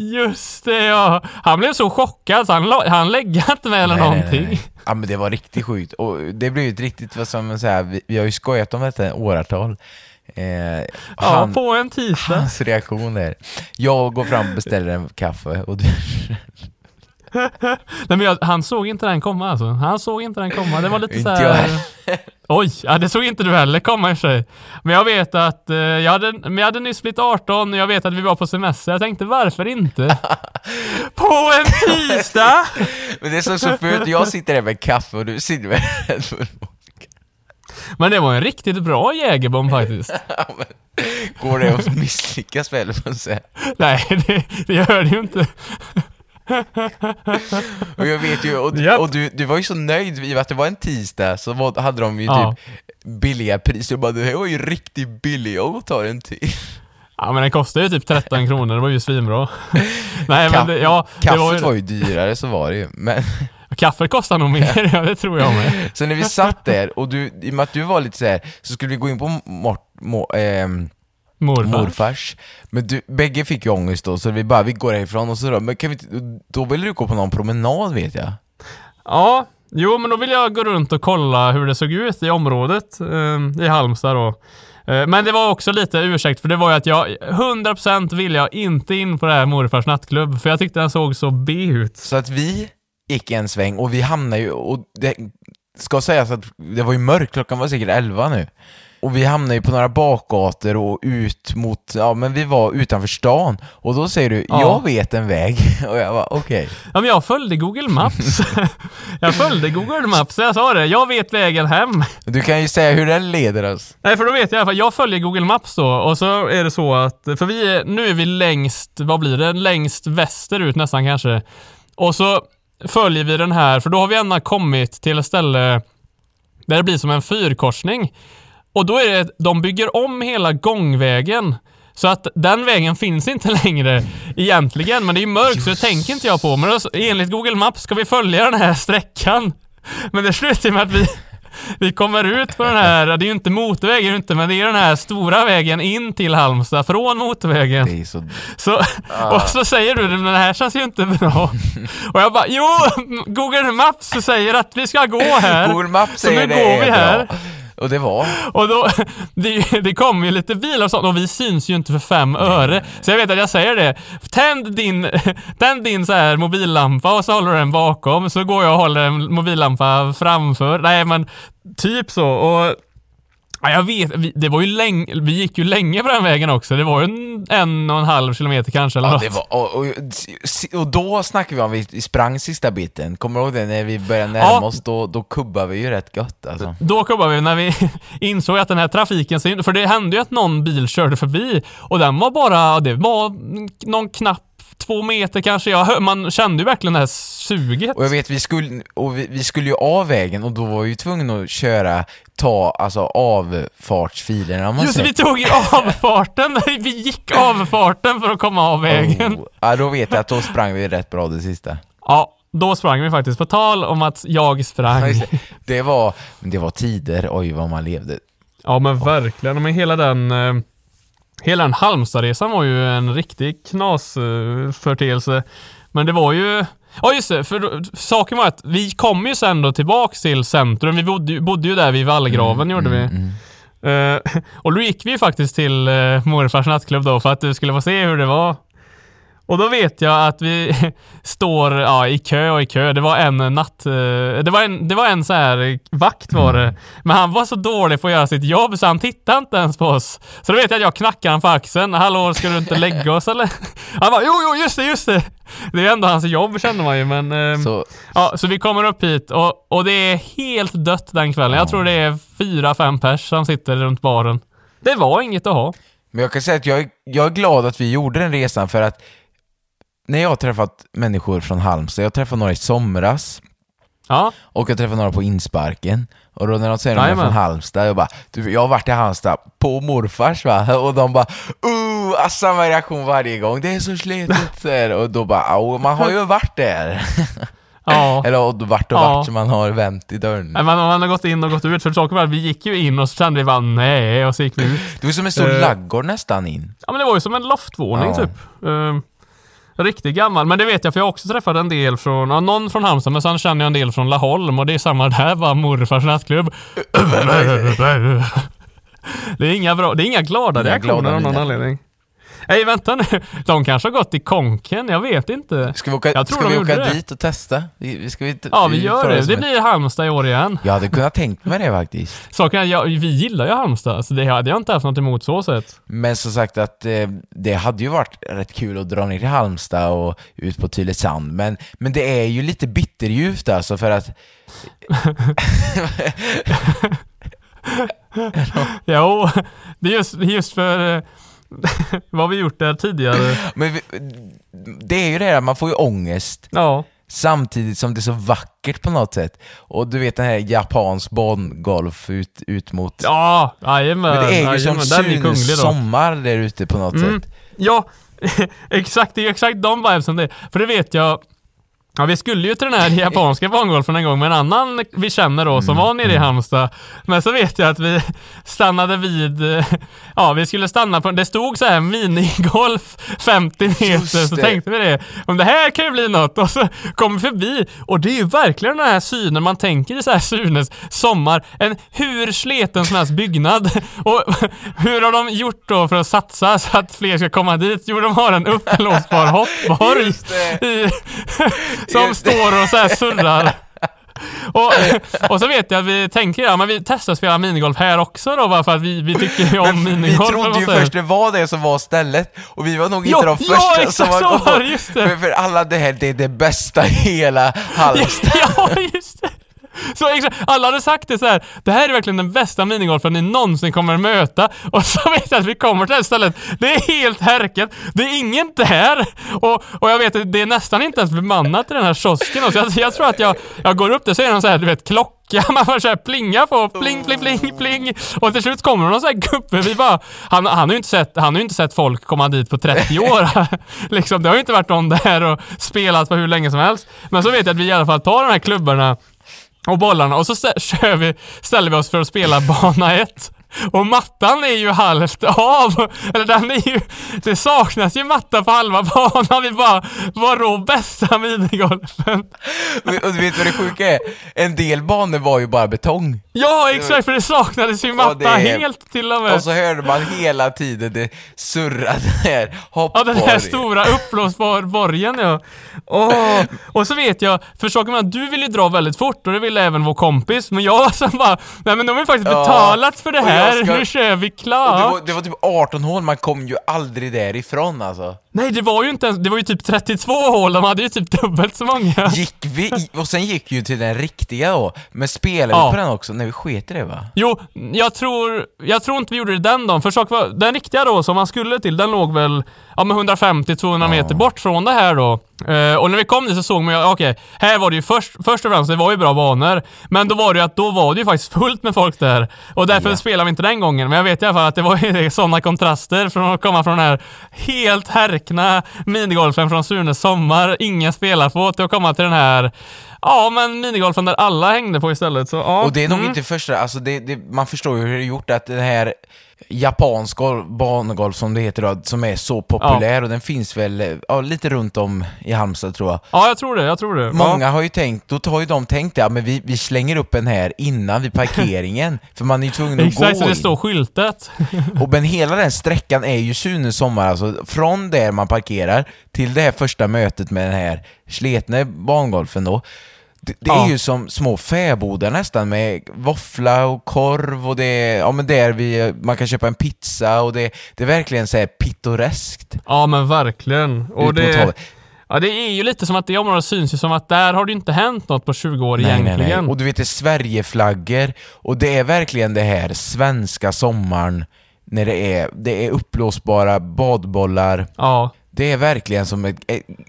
Just det ja. Han blev så chockad så han, han läggade inte med eller Nej, någonting. nej, nej. Ja men det var riktigt sjukt, och det blev ju ett riktigt, vad man säga, vi, vi har ju skojat om detta i åratal. Eh, Ja, han, på en tisdag. hans reaktion är, jag går fram och beställer en kaffe och du, Nej, men jag, han såg inte den komma alltså. Han såg inte den komma. Det var lite så här... heller. Oj, ja, det såg inte du heller komma i och för sig. Men jag vet att eh, jag, hade, men jag hade nyss blivit 18 och jag vet att vi var på semester. Jag tänkte varför inte? på en tisdag! men det är så, så fult, jag sitter där med kaffe och du sitter med Bull. Men det var en riktigt bra jägerbomb faktiskt. Går det att misslyckas man säga. Nej, det, det gör det ju inte. Och jag vet ju, och, Japp. och du, du var ju så nöjd i att det var en tisdag, så var, hade de ju Ja. typ billiga priser, och bara det här var ju riktigt billigt, jag tar en till. Ja, men den kostade ju typ 13 kronor. Det var ju svinbra. Nej, men Kaff- det, ja, det var ju... Kaffet var ju dyrare, så var det ju, men Kaffe kostar nog mer, ja det tror jag med. Så när vi satt där, och du, i och med att du var lite så här, så skulle vi gå in på mort, mo, ehm, Morfar. morfars. Men du, bägge fick ju ångest då, så vi bara, vi går härifrån och så då, men kan vi inte, då ville du gå på någon promenad vet jag. Ja, jo men då vill jag gå runt och kolla hur det såg ut i området eh, i Halmstad då. Eh, men det var också lite ursäkt för det var ju att jag 100% ville jag inte in på det här morfars nattklubb för jag tyckte den såg så B ut. Så att vi gick en sväng och vi hamnade ju, och det ska sägas att det var ju mörkt, klockan var säkert 11 nu. Och vi hamnade ju på några bakgator och ut mot, ja men vi var utanför stan. Och då säger du, Ja. jag vet en väg. Och jag var okej. Ja men jag följde Google Maps. jag följde Google Maps, jag sa det. Jag vet vägen hem. Du kan ju säga hur den leder oss. Nej för då vet jag i alla fall, jag följer Google Maps då och så är det så att, för vi är, nu är vi längst, vad blir det, längst västerut nästan kanske. Och så följer vi den här, för då har vi ändå kommit till ett ställe där det blir som en fyrkorsning. Och då är det, de bygger om hela gångvägen. Så att den vägen finns inte längre egentligen, men det är ju mörkt så det tänker inte jag på. Men då, enligt Google Maps ska vi följa den här sträckan. Men det slutar med att vi, vi kommer ut på den här, det är ju inte motorväg, är det inte, men det är den här stora vägen in till Halmstad från motorvägen. Det är så... Så, och så säger du men det här känns ju inte bra. Och jag bara, jo! Google Maps säger att vi ska gå här. Google Maps Så nu säger det går vi är här. bra. Och det var... Och då, det, det kommer ju lite bilar och sånt och vi syns ju inte för fem öre. Så jag vet att jag säger det. Tänd din, tänd din så här mobillampa och så håller du den bakom. Så går jag och håller en mobillampa framför. Nej men typ så. Och Ja, jag vet, vi, det var ju länge, vi gick ju länge på den vägen också. Det var ju en, en och en halv kilometer kanske eller Ja, något. det var, och, och, och då snackade vi om vi sprang sista biten. Kommer du ihåg det? När vi började närma Ja. oss, då, då kubbade vi ju rätt gött alltså. Då kom vi när vi insåg att den här trafiken, för det hände ju att någon bil körde förbi och den var bara, det var någon knapp två meter kanske. Jag, man kände ju verkligen det här suget. Och jag vet, vi skulle, och vi, vi skulle ju av vägen och då var vi ju tvungna att köra, ta alltså avfartsfilerna man Just säger. vi tog ju avfarten. Vi gick avfarten för att komma av vägen. Oh, ja, då vet jag att då sprang vi rätt bra det sista. Ja, då sprang vi faktiskt. På tal om att jag Ja, sprang. det. Det var, det var tider, oj vad man levde. Ja men verkligen. Men hela den eh, Hela den Halmstadresan var ju en riktig knasförteelse. Men det var ju Ja just det, för då- saken var att vi kom ju sen då tillbaks till centrum. Vi bodde, ju- bodde ju där vid vallgraven gjorde vi. Eh, och då gick vi faktiskt till uh, morfars nattklubb då för att du skulle få se hur det var. Och då vet jag att vi står ja, i kö och i kö. Det var en natt... eh, Det var en, det var en så här vakt var det. Men han var så dålig på att göra sitt jobb så han tittade inte ens på oss. Så då vet jag att jag knackar han på axeln. Hallå, ska du inte lägga oss eller? Han bara jo, jo, just det, just det. Det är ändå hans jobb känner man ju men... ehm, Så, Ja, så vi kommer upp hit och, och det är helt dött den kvällen. Jag tror det är fyra, fem pers som sitter runt baren. Det var inget att ha. men jag kan säga att jag, jag är glad att vi gjorde den resan för att när jag har träffat människor från Halmstad, jag träffade några i somras, Ja, Och jag träffade några på insparken. Och då när de säger att de är från Halmstad, jag bara du, jag har varit i Halmstad på morfars va? Och de bara uh, ah, samma reaktion varje gång, det är så slitigt där. Och då bara "Au, man har ju varit där. ja. Eller och vart och Ja. vart, man har vänt i dörren. Nej, Man, man har gått in och gått ut, för saken var vi gick ju in och så kände vi bara nej, och så gick vi ut. Det var som en stor Eh. laggård nästan in. Ja men det var ju som en loftvåning Ja. typ. Uh, riktigt gammal, men det vet jag för jag har också träffat en del från, ja, någon från Halmstad, men sen känner jag en del från Laholm och det är samma där, var morfars nattklubb. det är inga bra, det är inga glada reaktioner av någon anledning. Nej vänta nu, de kanske har gått i konken, jag vet inte. Ska vi åka, Jag tror ska de vi åka dit och testa? Vi, ska vi, inte- Ja vi gör det, det blir Halmstad i år igen. Jag hade kunnat tänkt mig det faktiskt. Saken är, jag, vi gillar ju Halmstad, så det hade jag inte haft något emot så sett. Men som sagt att eh, det hade ju varit rätt kul att dra ner till Halmstad och ut på Tylösand, men, men det är ju lite bitterljuvt alltså för att Jo, det är just, just för eh, vad har vi gjort där tidigare. men vi, det är ju det här, man får ju ångest Ja, samtidigt som det är så vackert på något sätt. Och du vet den här japansk bongolf ut, ut mot... ja, jajamän. men det är ju som Sunes sommar där ute på något Mm. sätt. Ja, exakt, det är exakt de vibesen det är. För det vet jag, Ja, vi skulle ju till den här japanska bangolfen en gång med en annan vi känner då som var nere i Halmstad. Men så vet jag att vi stannade vid, ja vi skulle stanna på, det stod så här minigolf 50 meter, Just så det. tänkte vi det. Om det här kan ju bli något och så kom vi förbi och det är ju verkligen den här synen man tänker i så här Sunes sommar. En hur sleten som helst byggnad. Och hur har de gjort då för att satsa så att fler ska komma dit? Jo, de har en uppblåsbar hoppbar som står och så här surrar. Och, och så vet jag att vi tänker, ja men vi testar att spela minigolf här också då bara för att vi, vi tycker ju om Men vi minigolf. eller trodde ju först det var det som var stället och vi var nog Ja, inte de ja, första exakt som så var var det, just det. För, för alla det här, det är det bästa i hela Halmstad. Ja, just det. Så exakt, alla hade sagt det så här. det här är verkligen den bästa minigolfen ni någonsin kommer möta. Och så vet jag att vi kommer till det här stället, det är helt härket, det är ingen där. Och, och jag vet att det är nästan inte ens bemannat i den här kiosken. Så jag, jag tror att jag, jag går upp där så är det någon så här, du vet, klocka man får så här plinga på, pling, pling, pling, pling. Och till slut kommer någon så här gubbe, vi bara, han, han har ju inte sett, han har ju inte sett folk komma dit på 30 år. liksom, det har ju inte varit någon där och spelat på hur länge som helst. Men så vet jag att vi i alla fall tar de här klubborna och bollarna och så stä- kör vi, ställer vi oss för att spela bana 1. Och mattan är ju halvt av. Eller den är ju... Det saknas ju matta på halva banan. Vi bara, vadå bästa minigolfen? Och du vet vad det sjuka är? En del banor var ju bara betong. Ja, exakt, för det saknades ju matta är- helt till och med. Och så hörde man hela tiden det surrade där. Hopp Ja, den här stora uppblåsbar borgen ja. Åh. Och så vet jag, för saken att du vill ju dra väldigt fort och det ville även vår kompis, men jag som bara, nej men de har ju faktiskt Ja, betalat för det jag här, ska- nu kör vi Och det, klart. var, det var typ 18 hål, man kom ju aldrig därifrån alltså. Nej, det var ju inte ens, det var ju typ 32 hål, de hade ju typ dubbelt så många. Gick vi, i- och sen gick ju till den riktiga då, men spelade Ja. vi på den också? Nej vi sket i det va? Jo, jag tror, jag tror inte vi gjorde det den dagen, för sak var, den riktiga då som man skulle till, den låg väl ja, med 150-200 meter bort från det här då. Eh, och när vi kom dit så såg man ju, okej, här var det ju först, först och främst, det var ju bra banor, men då var det ju att då var det ju faktiskt fullt med folk där. Och därför Ja. spelade vi inte den gången, men jag vet i alla fall att det var ju sådana kontraster från att komma från den här helt härkna minigolfen från Sunes sommar, ingen spelar på, till att komma till den här Ja, men minigolfen där alla hängde på istället. Så, ja. Och det är nog mm. inte första, alltså det, det, man förstår ju hur det är gjort att den här japansk gol- banegolf som det heter då, som är så populär och den finns väl eh, ja, lite runt om i Halmstad tror jag. Ja, jag tror det. Jag tror det. Många har ju tänkt, då har ju de tänkt ja men vi, vi slänger upp en här innan vid parkeringen, för man är ju tvungen Ja. att Exakt, gå det in. står skyltat. Och men hela den sträckan är ju Sunes sommar, alltså från där man parkerar till det här första mötet med den här sletne bangolfen då. Det, det Ja. är ju som små fäbodar nästan med våffla och korv och det är, ja men där vi, man kan köpa en pizza och det, det är verkligen så här pittoreskt. Ja, men verkligen. Och det, ja, det är ju lite som att det området syns ju som att där har det inte hänt något på 20 år Nej, nej, egentligen. nej. Och du vet, det är Sverigeflaggor och det är verkligen det här svenska sommaren när det är, det är uppblåsbara badbollar, Ja. Det är verkligen som, ett,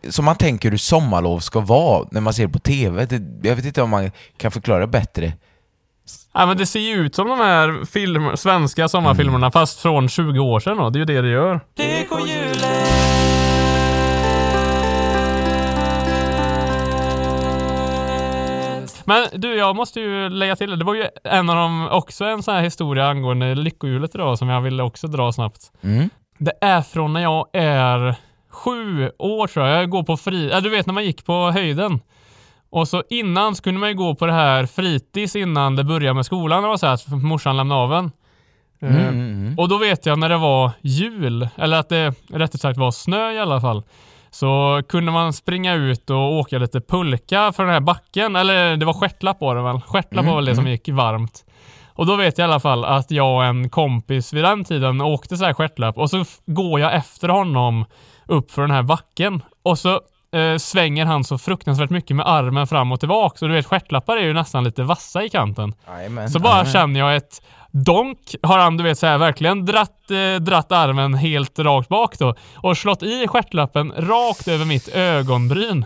som man tänker hur sommarlov ska vara när man ser på TV. Det, jag vet inte om man kan förklara det bättre. ja, men det ser ju ut som de här film, svenska sommarfilmerna fast från 20 år sedan då. Det är ju det det gör. Men du, jag måste ju lägga till det. Det var ju en av dem, också en sån här historia angående lyckohjulet idag som jag ville också dra snabbt. Mm. Det är från när jag är sju år tror jag. Jag går på fri... Ja, du vet när man gick på höjden. Och så innan så kunde man ju gå på det här fritids innan det började med skolan. Det var så här att morsan lämnade av en. Mm, Eh, mm, mm. och då vet jag när det var jul, eller att det rättare sagt var snö i alla fall, så kunde man springa ut och åka lite pulka för den här backen, eller det var stjärtlapp var det väl? Stjärtlapp Mm, var väl det som gick varmt. Och då vet jag i alla fall att jag och en kompis vid den tiden åkte så här stjärtlapp och så går jag efter honom upp för den här backen och så eh, svänger han så fruktansvärt mycket med armen fram och tillbaka. Så du vet stjärtlappar är ju nästan lite vassa i kanten. Jajamän, Så bara jajamän. känner jag ett donk har han du vet så här verkligen dratt, eh, dratt armen helt rakt bak då och slått i stjärtlappen rakt över mitt ögonbryn.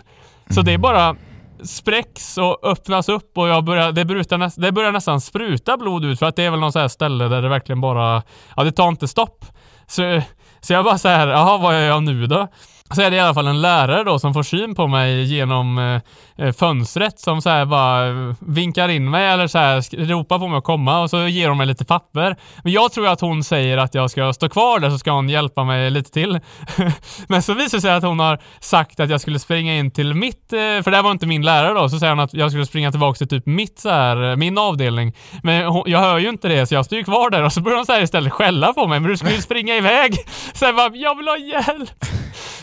Så det är bara spräcks och öppnas upp och jag börjar, det, börjar näst, det börjar nästan spruta blod ut för att det är väl någon så här ställe där det verkligen bara, ja det tar inte stopp. Så, så jag bara så här, jaha vad gör jag nu då? Så är det i alla fall en lärare då som får syn på mig genom eh, eh fönstret som så här bara eh, vinkar in mig eller så här ropar på mig att komma och så ger hon mig lite papper. Men jag tror att hon säger att jag ska stå kvar där så ska hon hjälpa mig lite till. Men så visar det sig att hon har sagt att jag skulle springa in till mitt, eh, för det här var inte min lärare då, så säger hon att jag skulle springa tillbaka till typ mitt så här, eh, min avdelning. Men hon, jag hör ju inte det så jag står ju kvar där och så börjar hon så här istället skälla på mig, men du ska ju springa iväg. Så jag bara, jag vill ha hjälp.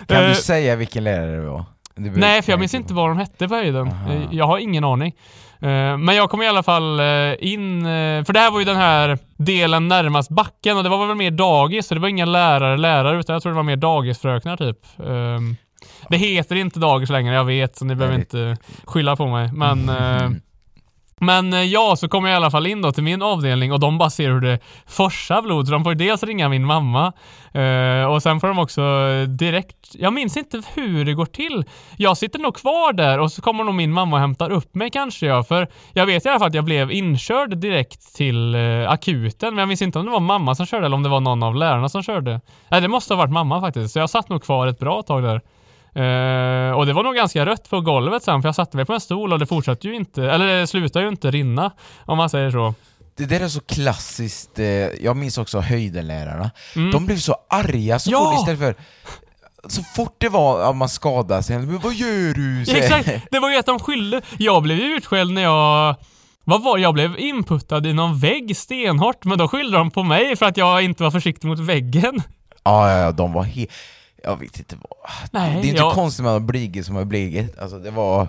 Kan du Eh, säga vilken lärare det var? Du behöver- Nej, för jag minns inte vad de hette på höjden. Aha. Eh, Jag har ingen aning. Eh, Men jag kom i alla fall in, för det här var ju den här delen närmast backen och det var väl mer dagis, så det var inga lärare, lärare, utan jag tror det var mer dagisfröknar typ. Ehm, Det heter inte dagis längre, jag vet, så ni behöver inte skylla på mig. Men eh, men eh, ja, så kommer jag i alla fall in då till min avdelning och de bara ser hur det forsar blod. Så de får ju dels ringa min mamma eh, och sen får de också eh, direkt, jag minns inte hur det går till. Jag sitter nog kvar där och så kommer nog min mamma och hämtar upp mig kanske jag. För jag vet i alla fall att jag blev inkörd direkt till eh, akuten. Men jag minns inte om det var mamma som körde eller om det var någon av lärarna som körde. Nej, det måste ha varit mamma faktiskt. Så jag satt nog kvar ett bra tag där. Eh, och det var nog ganska rött på golvet sen för jag satte mig på en stol och det fortsatte ju inte, eller det slutade ju inte rinna om man säger så. Det där är så klassiskt, eh, jag minns också höjdenlärarna. Mm. De blev så arga så Ja! fort istället för så fort det var att man skadade sig, men vad gör du? Så- Exakt, det var ju att de skyllde. Jag blev ju utskälld när jag vad var Jag blev inputtad i någon vägg stenhårt, men då skyllde de på mig för att jag inte var försiktig mot väggen. Ja, ja, ja, de var helt... Jag vet inte vad... Nej, det är inte jag- konstigt med att bli som har blivit. Alltså det var...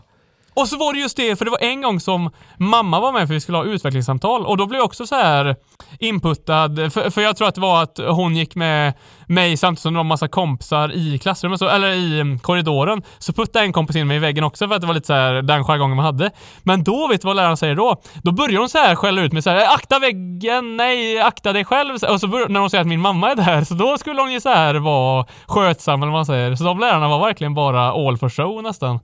Och så var det just det, för det var en gång som mamma var med för vi skulle ha utvecklingssamtal och då blev jag också så här inputtad, för, för jag tror att det var att hon gick med mig samtidigt som det var massa kompisar i klassrummet, så, eller i mm, korridoren. Så puttade en kompis in mig i väggen också för att det var lite så här den jargongen man hade. Men då, vet du vad läraren säger då? Då börjar hon så här skälla ut mig så här, akta väggen, nej, akta dig själv. Och så börjar när hon säger att min mamma är där, så då skulle hon ju så här vara skötsam eller vad man säger. Så de lärarna var verkligen bara all for show nästan.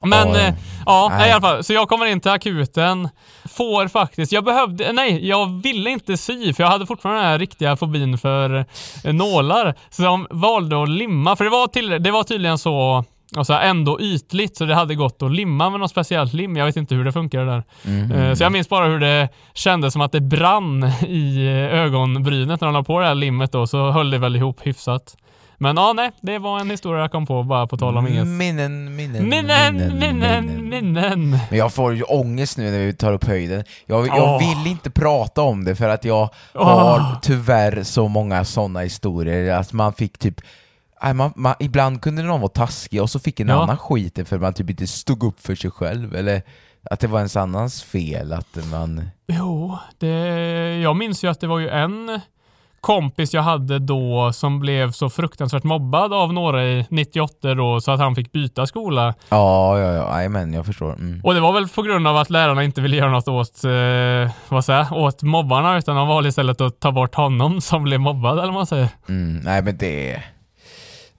Men Ja, eh, ja, nej. i alla fall. Så jag kommer in till akuten, får faktiskt, jag behövde, nej, jag ville inte sy för jag hade fortfarande den här riktiga fobin för eh, nålar. Så de valde att limma, för det var, till, det var tydligen så Alltså ändå ytligt, så det hade gått att limma med något speciellt lim. Jag vet inte hur det funkar där. Eh, Så jag minns bara hur det kändes som att det brann i eh, ögonbrynet när de la på det här limmet då, så höll det väl ihop hyfsat. Men ja, nej, det var en historia jag kom på bara på tal om inget. Minnen, minnen, Minnen, minnen, minnen. Men jag får ju ångest nu när vi tar upp höjden. Jag, jag Åh. vill inte prata om det för att jag har tyvärr så många sådana historier att man fick typ Nej, man, man, ibland kunde någon vara taskig och så fick en Ja. annan skit för att man typ inte stod upp för sig själv eller att det var ens annans fel att man... Jo, det, jag minns ju att det var ju en kompis jag hade då som blev så fruktansvärt mobbad av några i 98 då så att han fick byta skola. Ja, ja, ja, nej, men jag förstår. Mm. Och det var väl på grund av att lärarna inte ville göra något åt, eh, vad säger åt mobbarna utan de valde istället att ta bort honom som blev mobbad eller vad man säger. Mm, nej men det är,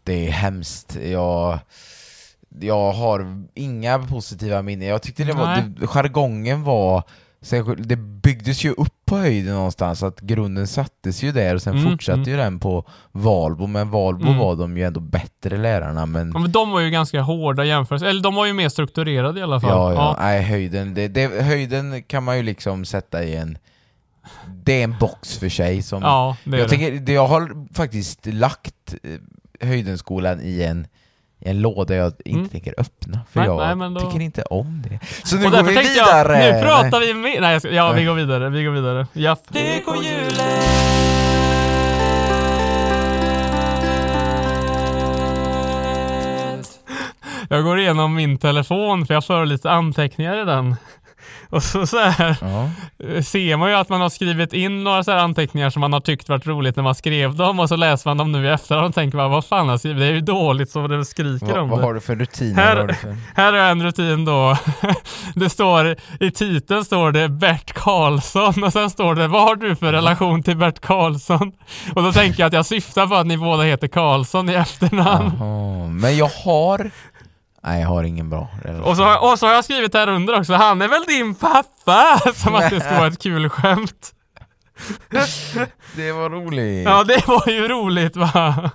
det är hemskt. Jag, jag har inga positiva minnen. Jag tyckte det var, det, jargongen var, det byggdes ju upp på höjden någonstans, att grunden sattes ju där och sen Mm, fortsatte ju den på Valbo, men Valbo Mm. var de ju ändå bättre lärarna men Ja, men de var ju ganska hårda jämfört, eller de var ju mer strukturerade i alla fall. Ja, ja, nej höjden, det, det, höjden kan man ju liksom sätta i en det är en box för sig som Ja, det är jag, det. tänker, jag har faktiskt lagt eh, Höjdenskolan i en, i en låda jag inte Mm. tänker öppna, för Nej, jag nej, då- tycker inte om det. Så nu Och går vi vidare! Jag, nu pratar vi med... Nej, jag ska, ja, vi går vidare. Vi går vidare. Japp. Jag går igenom min telefon för jag för lite anteckningar i den. Och så, så här Ja. ser man ju att man har skrivit in några så här anteckningar som man har tyckt varit roligt när man skrev dem och så läser man dem nu i efterhand och tänker man vad fan har jag skrivit? Det är ju dåligt så det skriker Vad, om vad det. har du för rutiner? Här- för... Här är en rutin då. Det står, i titeln står det Bert Karlsson och sen står det Vad har du för relation till Bert Karlsson? Och då tänker jag att jag syftar på att ni båda heter Karlsson i efternamn. Jaha, men jag har... Nej, jag har ingen bra relation. Och så, och så har jag skrivit här under också, han är väl din pappa? Som att det ska vara ett kul skämt. Det var roligt. Ja, det var ju roligt va?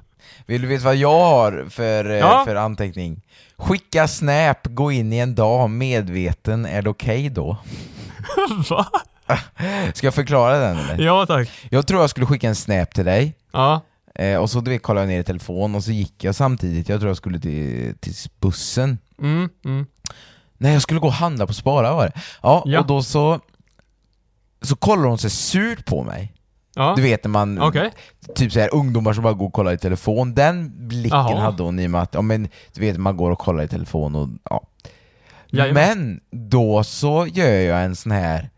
Vill du veta vad jag har för, eh, Ja. för anteckning? Skicka snap, gå in i en dag, medveten, är det okej då? Va? Ska jag förklara den eller? Ja tack. Jag tror jag skulle skicka en snap till dig, Ja. Eh, och så du vet, kollade jag ner i telefon och så gick jag samtidigt, jag tror jag skulle till, till bussen. Mm, mm. Nej, jag skulle gå och handla på Spara var det. Ja, Ja. och då så, så kollar hon sig surt på mig. Ja. Du vet när man, Okej. typ så här ungdomar som bara går och kollar i telefon, den blicken Jaha. hade hon i och med att, ja men du vet man går och kollar i telefon och ja. Jajamän. Men då så gör jag en sån här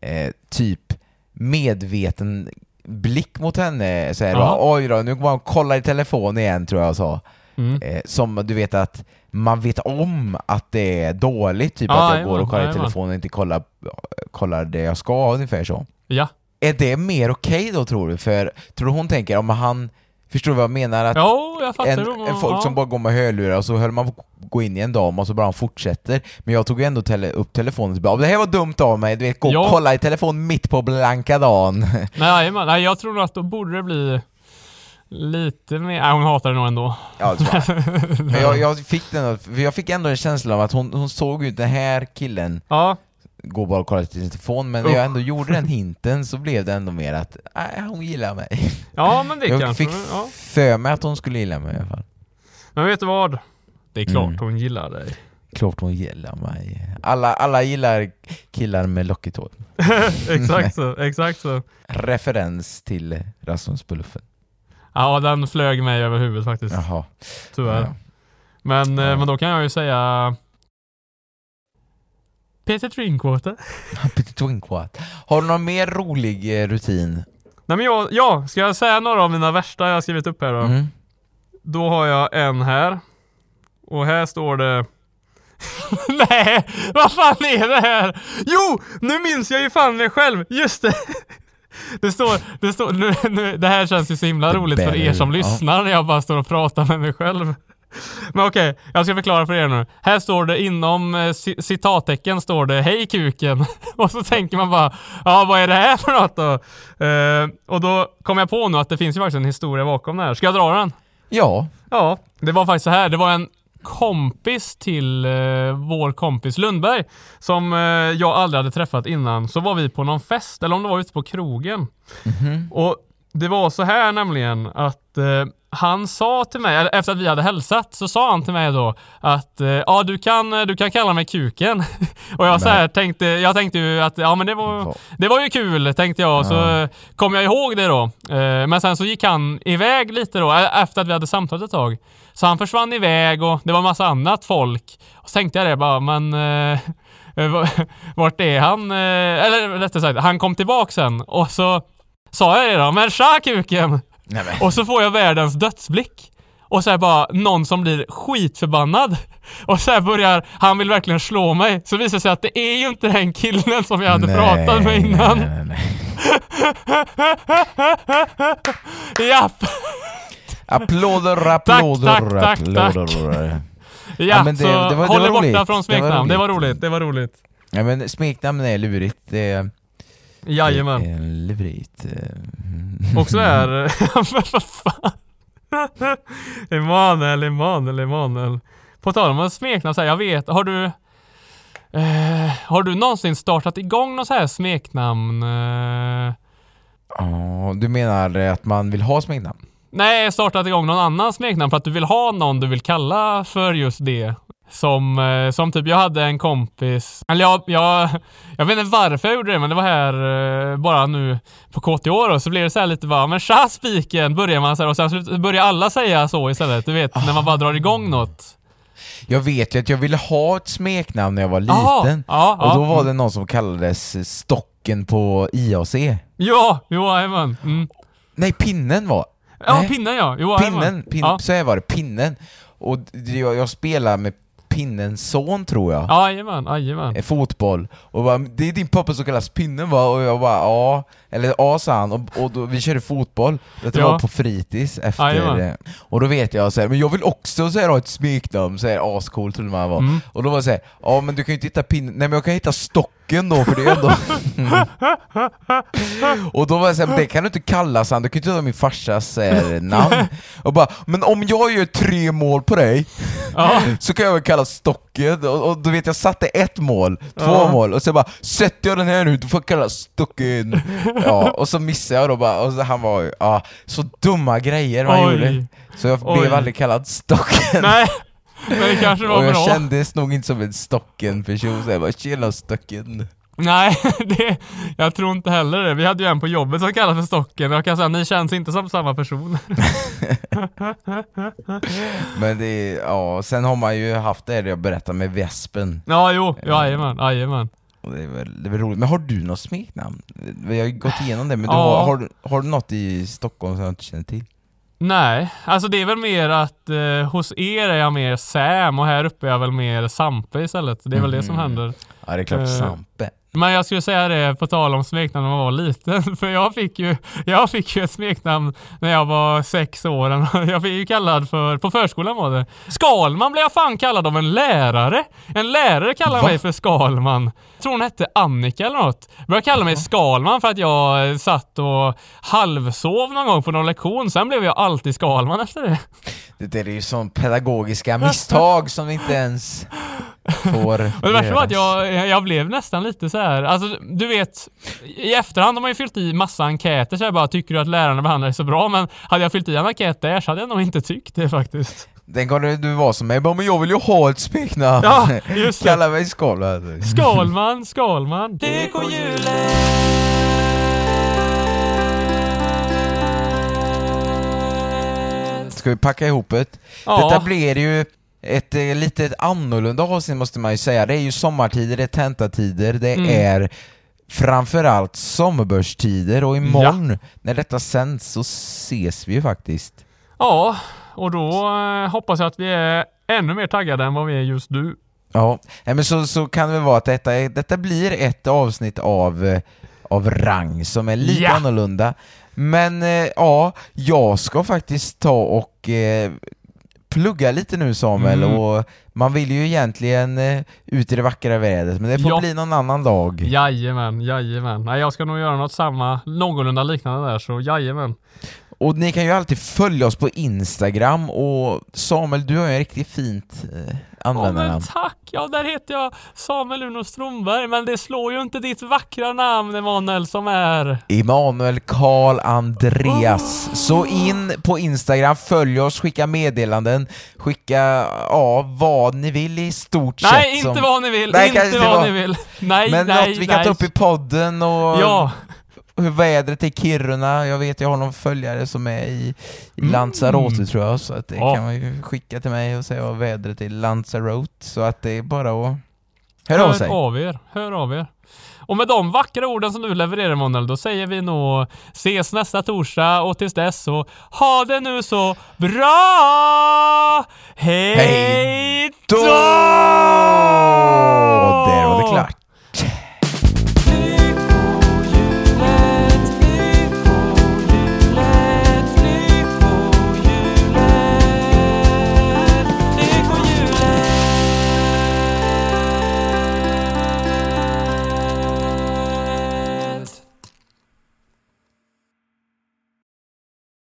eh, typ medveten blick mot henne, så här, bara, oj då, nu går man och kollar i telefon igen tror jag sa. Mm. Eh, som du vet att man vet om att det är dåligt, typ Ja, att jag går och kollar i telefonen och inte kollar, kollar det jag ska, ungefär så. Ja. Är det mer okej då tror du? För tror du hon tänker, om han, förstår du vad jag menar? Att Jo, jag en, en folk ja. som bara går med hörlurar och så höll man på att gå in i en dam och så bara fortsätter. Men jag tog ju ändå tele, upp telefonen och bara det här var dumt av mig, du vet, gå och kolla i telefon mitt på blanka dagen. Nej, jajamän. Nej, jag tror nog att då borde det bli lite mer... Nej, hon hatar det nog ändå. ja, det tror jag. Men jag, jag, fick den, jag fick ändå en känsla av att hon, hon såg ju den här killen Ja, gå bara och kolla i sin telefon, men när jag ändå gjorde den hinten så blev det ändå mer att nej, hon gillar mig. ja men det Jag kanske... fick Ja. för mig att hon skulle gilla mig i alla fall. Men vet du vad? Det är klart Mm. hon gillar dig. Klart hon gillar mig. Alla, alla gillar killar med lockigt hår. exakt så, exakt så. Referens till Rasmus på luffen. Ja, den flög mig över huvudet faktiskt. Jaha. Tyvärr. Ja. Men, eh, Ja. men då kan jag ju säga... Peter Drinkwater. Peter Twinkwatt. Har du någon mer rolig eh, rutin? Nej men jag, ja, ska jag säga några av mina värsta jag har skrivit upp här då? Mm. Då har jag en här. Och här står det... Nej, vad fan är det här? Jo, nu minns jag ju fan mig själv. Just det. Det står, det står, nu, nu, det här känns ju så himla roligt för er som lyssnar när jag bara står och pratar med mig själv. Men okej, jag ska förklara för er nu. Här står det inom eh, ci- citattecken står det Hej kuken! Och så tänker man bara Ja vad är det här för något då? Eh, och då kom jag på nu att det finns ju faktiskt en historia bakom det här. Ska jag dra den? Ja. Ja, det var faktiskt så här. Det var en kompis till eh, vår kompis Lundberg som eh, jag aldrig hade träffat innan. Så var vi på någon fest, eller om det var ute på krogen. Och det var så här nämligen att han sa till mig, efter att vi hade hälsat, så sa han till mig då att eh, ja du kan, du kan kalla mig kuken. och jag så här tänkte, jag tänkte ju att ja men det var, det var ju kul tänkte jag. Så Ja. eh, kom jag ihåg det då. Eh, men sen så gick han iväg lite då, eh, efter att vi hade samtalat ett tag. Så han försvann iväg och det var en massa annat folk. Och så tänkte jag det bara, men eh, eh, va- vart är han? Eh, eller rättare sagt, han kom tillbaka sen och så sa jag det då, men tja kuken! Nej. Och så får jag världens dödsblick. Och så här bara någon som blir skitförbannad. Och så börjar, han vill verkligen slå mig. Så visar det sig att det är ju inte den killen som jag hade Nej, pratat med innan. Nej, nej, nej. Japp! Applåder, applåder, tack, tack, applåder. Ja, men det- så det var- det håll er borta från smeknamn. Det var roligt. det var roligt. Ja, men smeknamn är lurigt. Det Jajamän. det är lurigt. eh. Och så är vad fan? Emanuel, Emanuel, Emanuel. På tal om smeknamn så här, jag vet, har du eh, Har du någonsin startat igång något så här smeknamn? Eh, Ja, du menar att man vill ha smeknamn? Nej, startat igång någon annan smeknamn för att du vill ha någon du vill kalla för just det. Som, eh, som typ, jag hade en kompis, eller jag, jag, jag vet inte varför jag gjorde det, men det var här eh, bara nu på KTH då, så blev det så här lite bara, men tja spiken, börjar man så här, och sen så börjar alla säga så istället, du vet, när man bara drar igång något. Jag vet ju att jag ville ha ett smeknamn när jag var liten. ja, Och då ja. var det någon som kallades Stocken på IAC. Ja, jo, jajamän. Mm. Nej, Pinnen var. Ja, Nej. pinnen ja. Jo. Pinnen, pin, Ja, så här var det, Pinnen. Och jag, jag spelar med Pinnens son tror jag. Ja, jajamän, jajamän. Eh, Fotboll. Och bara, det är din pappa som kallas Pinnen va? Och jag bara ja, eller ja sa han. Och, och då, vi körde fotboll, det Ja. var på fritids efter eh, Och då vet jag så här, men jag vill också så här, ha ett smeknamn, så här ascool trodde man var. Mm. Och då var det så här, ja men du kan ju inte hitta Pinnen, nej men jag kan hitta Stocken då, för det är ändå... och då var jag såhär, men det kan du inte kalla han, du kan ju inte ta min farsas eh, namn. Och bara, men om jag gör tre mål på dig, så kan jag väl kalla stocken, och, och då vet jag satte ett mål, två Ja. mål, och så bara sätter jag den här nu, du får kalla stocken. Ja, och så missade jag då bara, och så han var ju, ja, så dumma grejer man Oj. gjorde. Så jag Oj. blev aldrig kallad stocken. Nej, men det kanske var och jag bra. kändes nog inte som en stocken-person, så jag bara tjena stocken. Nej, det, jag tror inte heller det. Vi hade ju en på jobbet som kallades för Stocken och jag kan säga ni känns inte som samma person. Men det är, ja, sen har man ju haft det jag berättade med Vespen. Ja, jo, jajamän, jajamän. Det är väl, det är väl roligt. Men har du något smeknamn? Vi har ju gått igenom det, men du Ja. har, har, du- har du något i Stockholm som jag inte känner till? Nej, alltså det är väl mer att eh, hos er är jag mer Sam och här uppe är jag väl mer Sampe istället. Det är väl det som Mhm. händer. Ja, det är klart Eh, Sampe. Men jag skulle säga det på tal om smeknamn när man var liten. För jag fick ju, jag fick ju ett smeknamn när jag var sex år. Jag fick ju kallad för, på förskolan var det. Skalman blev jag fan kallad av en lärare. En lärare kallade Va? mig för Skalman. Jag tror hon hette Annika eller något. Började kalla mig Skalman för att jag eh, satt och halvsov någon gång på någon lektion. Sen blev jag alltid Skalman efter det. Det där är ju sån pedagogiska misstag som inte ens får Och det värsta var att jag, jag blev nästan lite så här. alltså du vet, i efterhand har man ju fyllt i massa enkäter så jag bara, tycker du att lärarna behandlar dig så bra? Men hade jag fyllt i en enkät där så hade jag nog inte tyckt det faktiskt. Den gången du var som mig, bara, men jag vill ju ha ett smeknamn. Ja, just det. Kalla mig Skala. Skalman, Skalman. Ska vi packa ihop det? Ja. Detta blir ju ett eh, lite annorlunda avsnitt måste man ju säga. Det är ju sommartider, det är tentatider, det Mm. är framförallt sommarbörstider och imorgon när detta sänds så ses vi ju faktiskt. Ja, och då eh, hoppas jag att vi är ännu mer taggade än vad vi är just nu. Ja, men så, så kan det väl vara att detta, är, detta blir ett avsnitt av, eh, av rang som är lite Ja. annorlunda. Men eh, ja, jag ska faktiskt ta och eh, plugga lite nu Samuel Mm. och man vill ju egentligen eh, ut i det vackra vädret men det får Ja. bli någon annan dag. Jajamän, jajamän. Nej, jag ska nog göra något samma, någorlunda liknande där, så jajamän. Och ni kan ju alltid följa oss på Instagram och Samuel du har ju en riktigt fint eh, Ja men användarnamn. tack! Ja, där heter jag Samuel Uno Strömberg, men det slår ju inte ditt vackra namn Emanuel som är... Emanuel Karl Andreas. Så in på Instagram, följ oss, skicka meddelanden, skicka ja, vad ni vill i stort Nej, sett. inte som- vad ni vill! Nej, inte vad var- ni vill! Nej, Men nej, något vi kan nej. ta upp i podden och Ja, hur vädret är i Kiruna. Jag vet jag har någon följare som är i, i Mm. Lanzarote tror jag, så att det Ja. kan man ju skicka till mig och säga vad vädret är i Lanzarote. Så att det är bara att höra av sig. hör av er. Hör av er. Och med de vackra orden som du levererar Emanuel, då säger vi nog ses nästa torsdag och tills dess så ha det nu så bra! Hej Då! då! Där var det klart.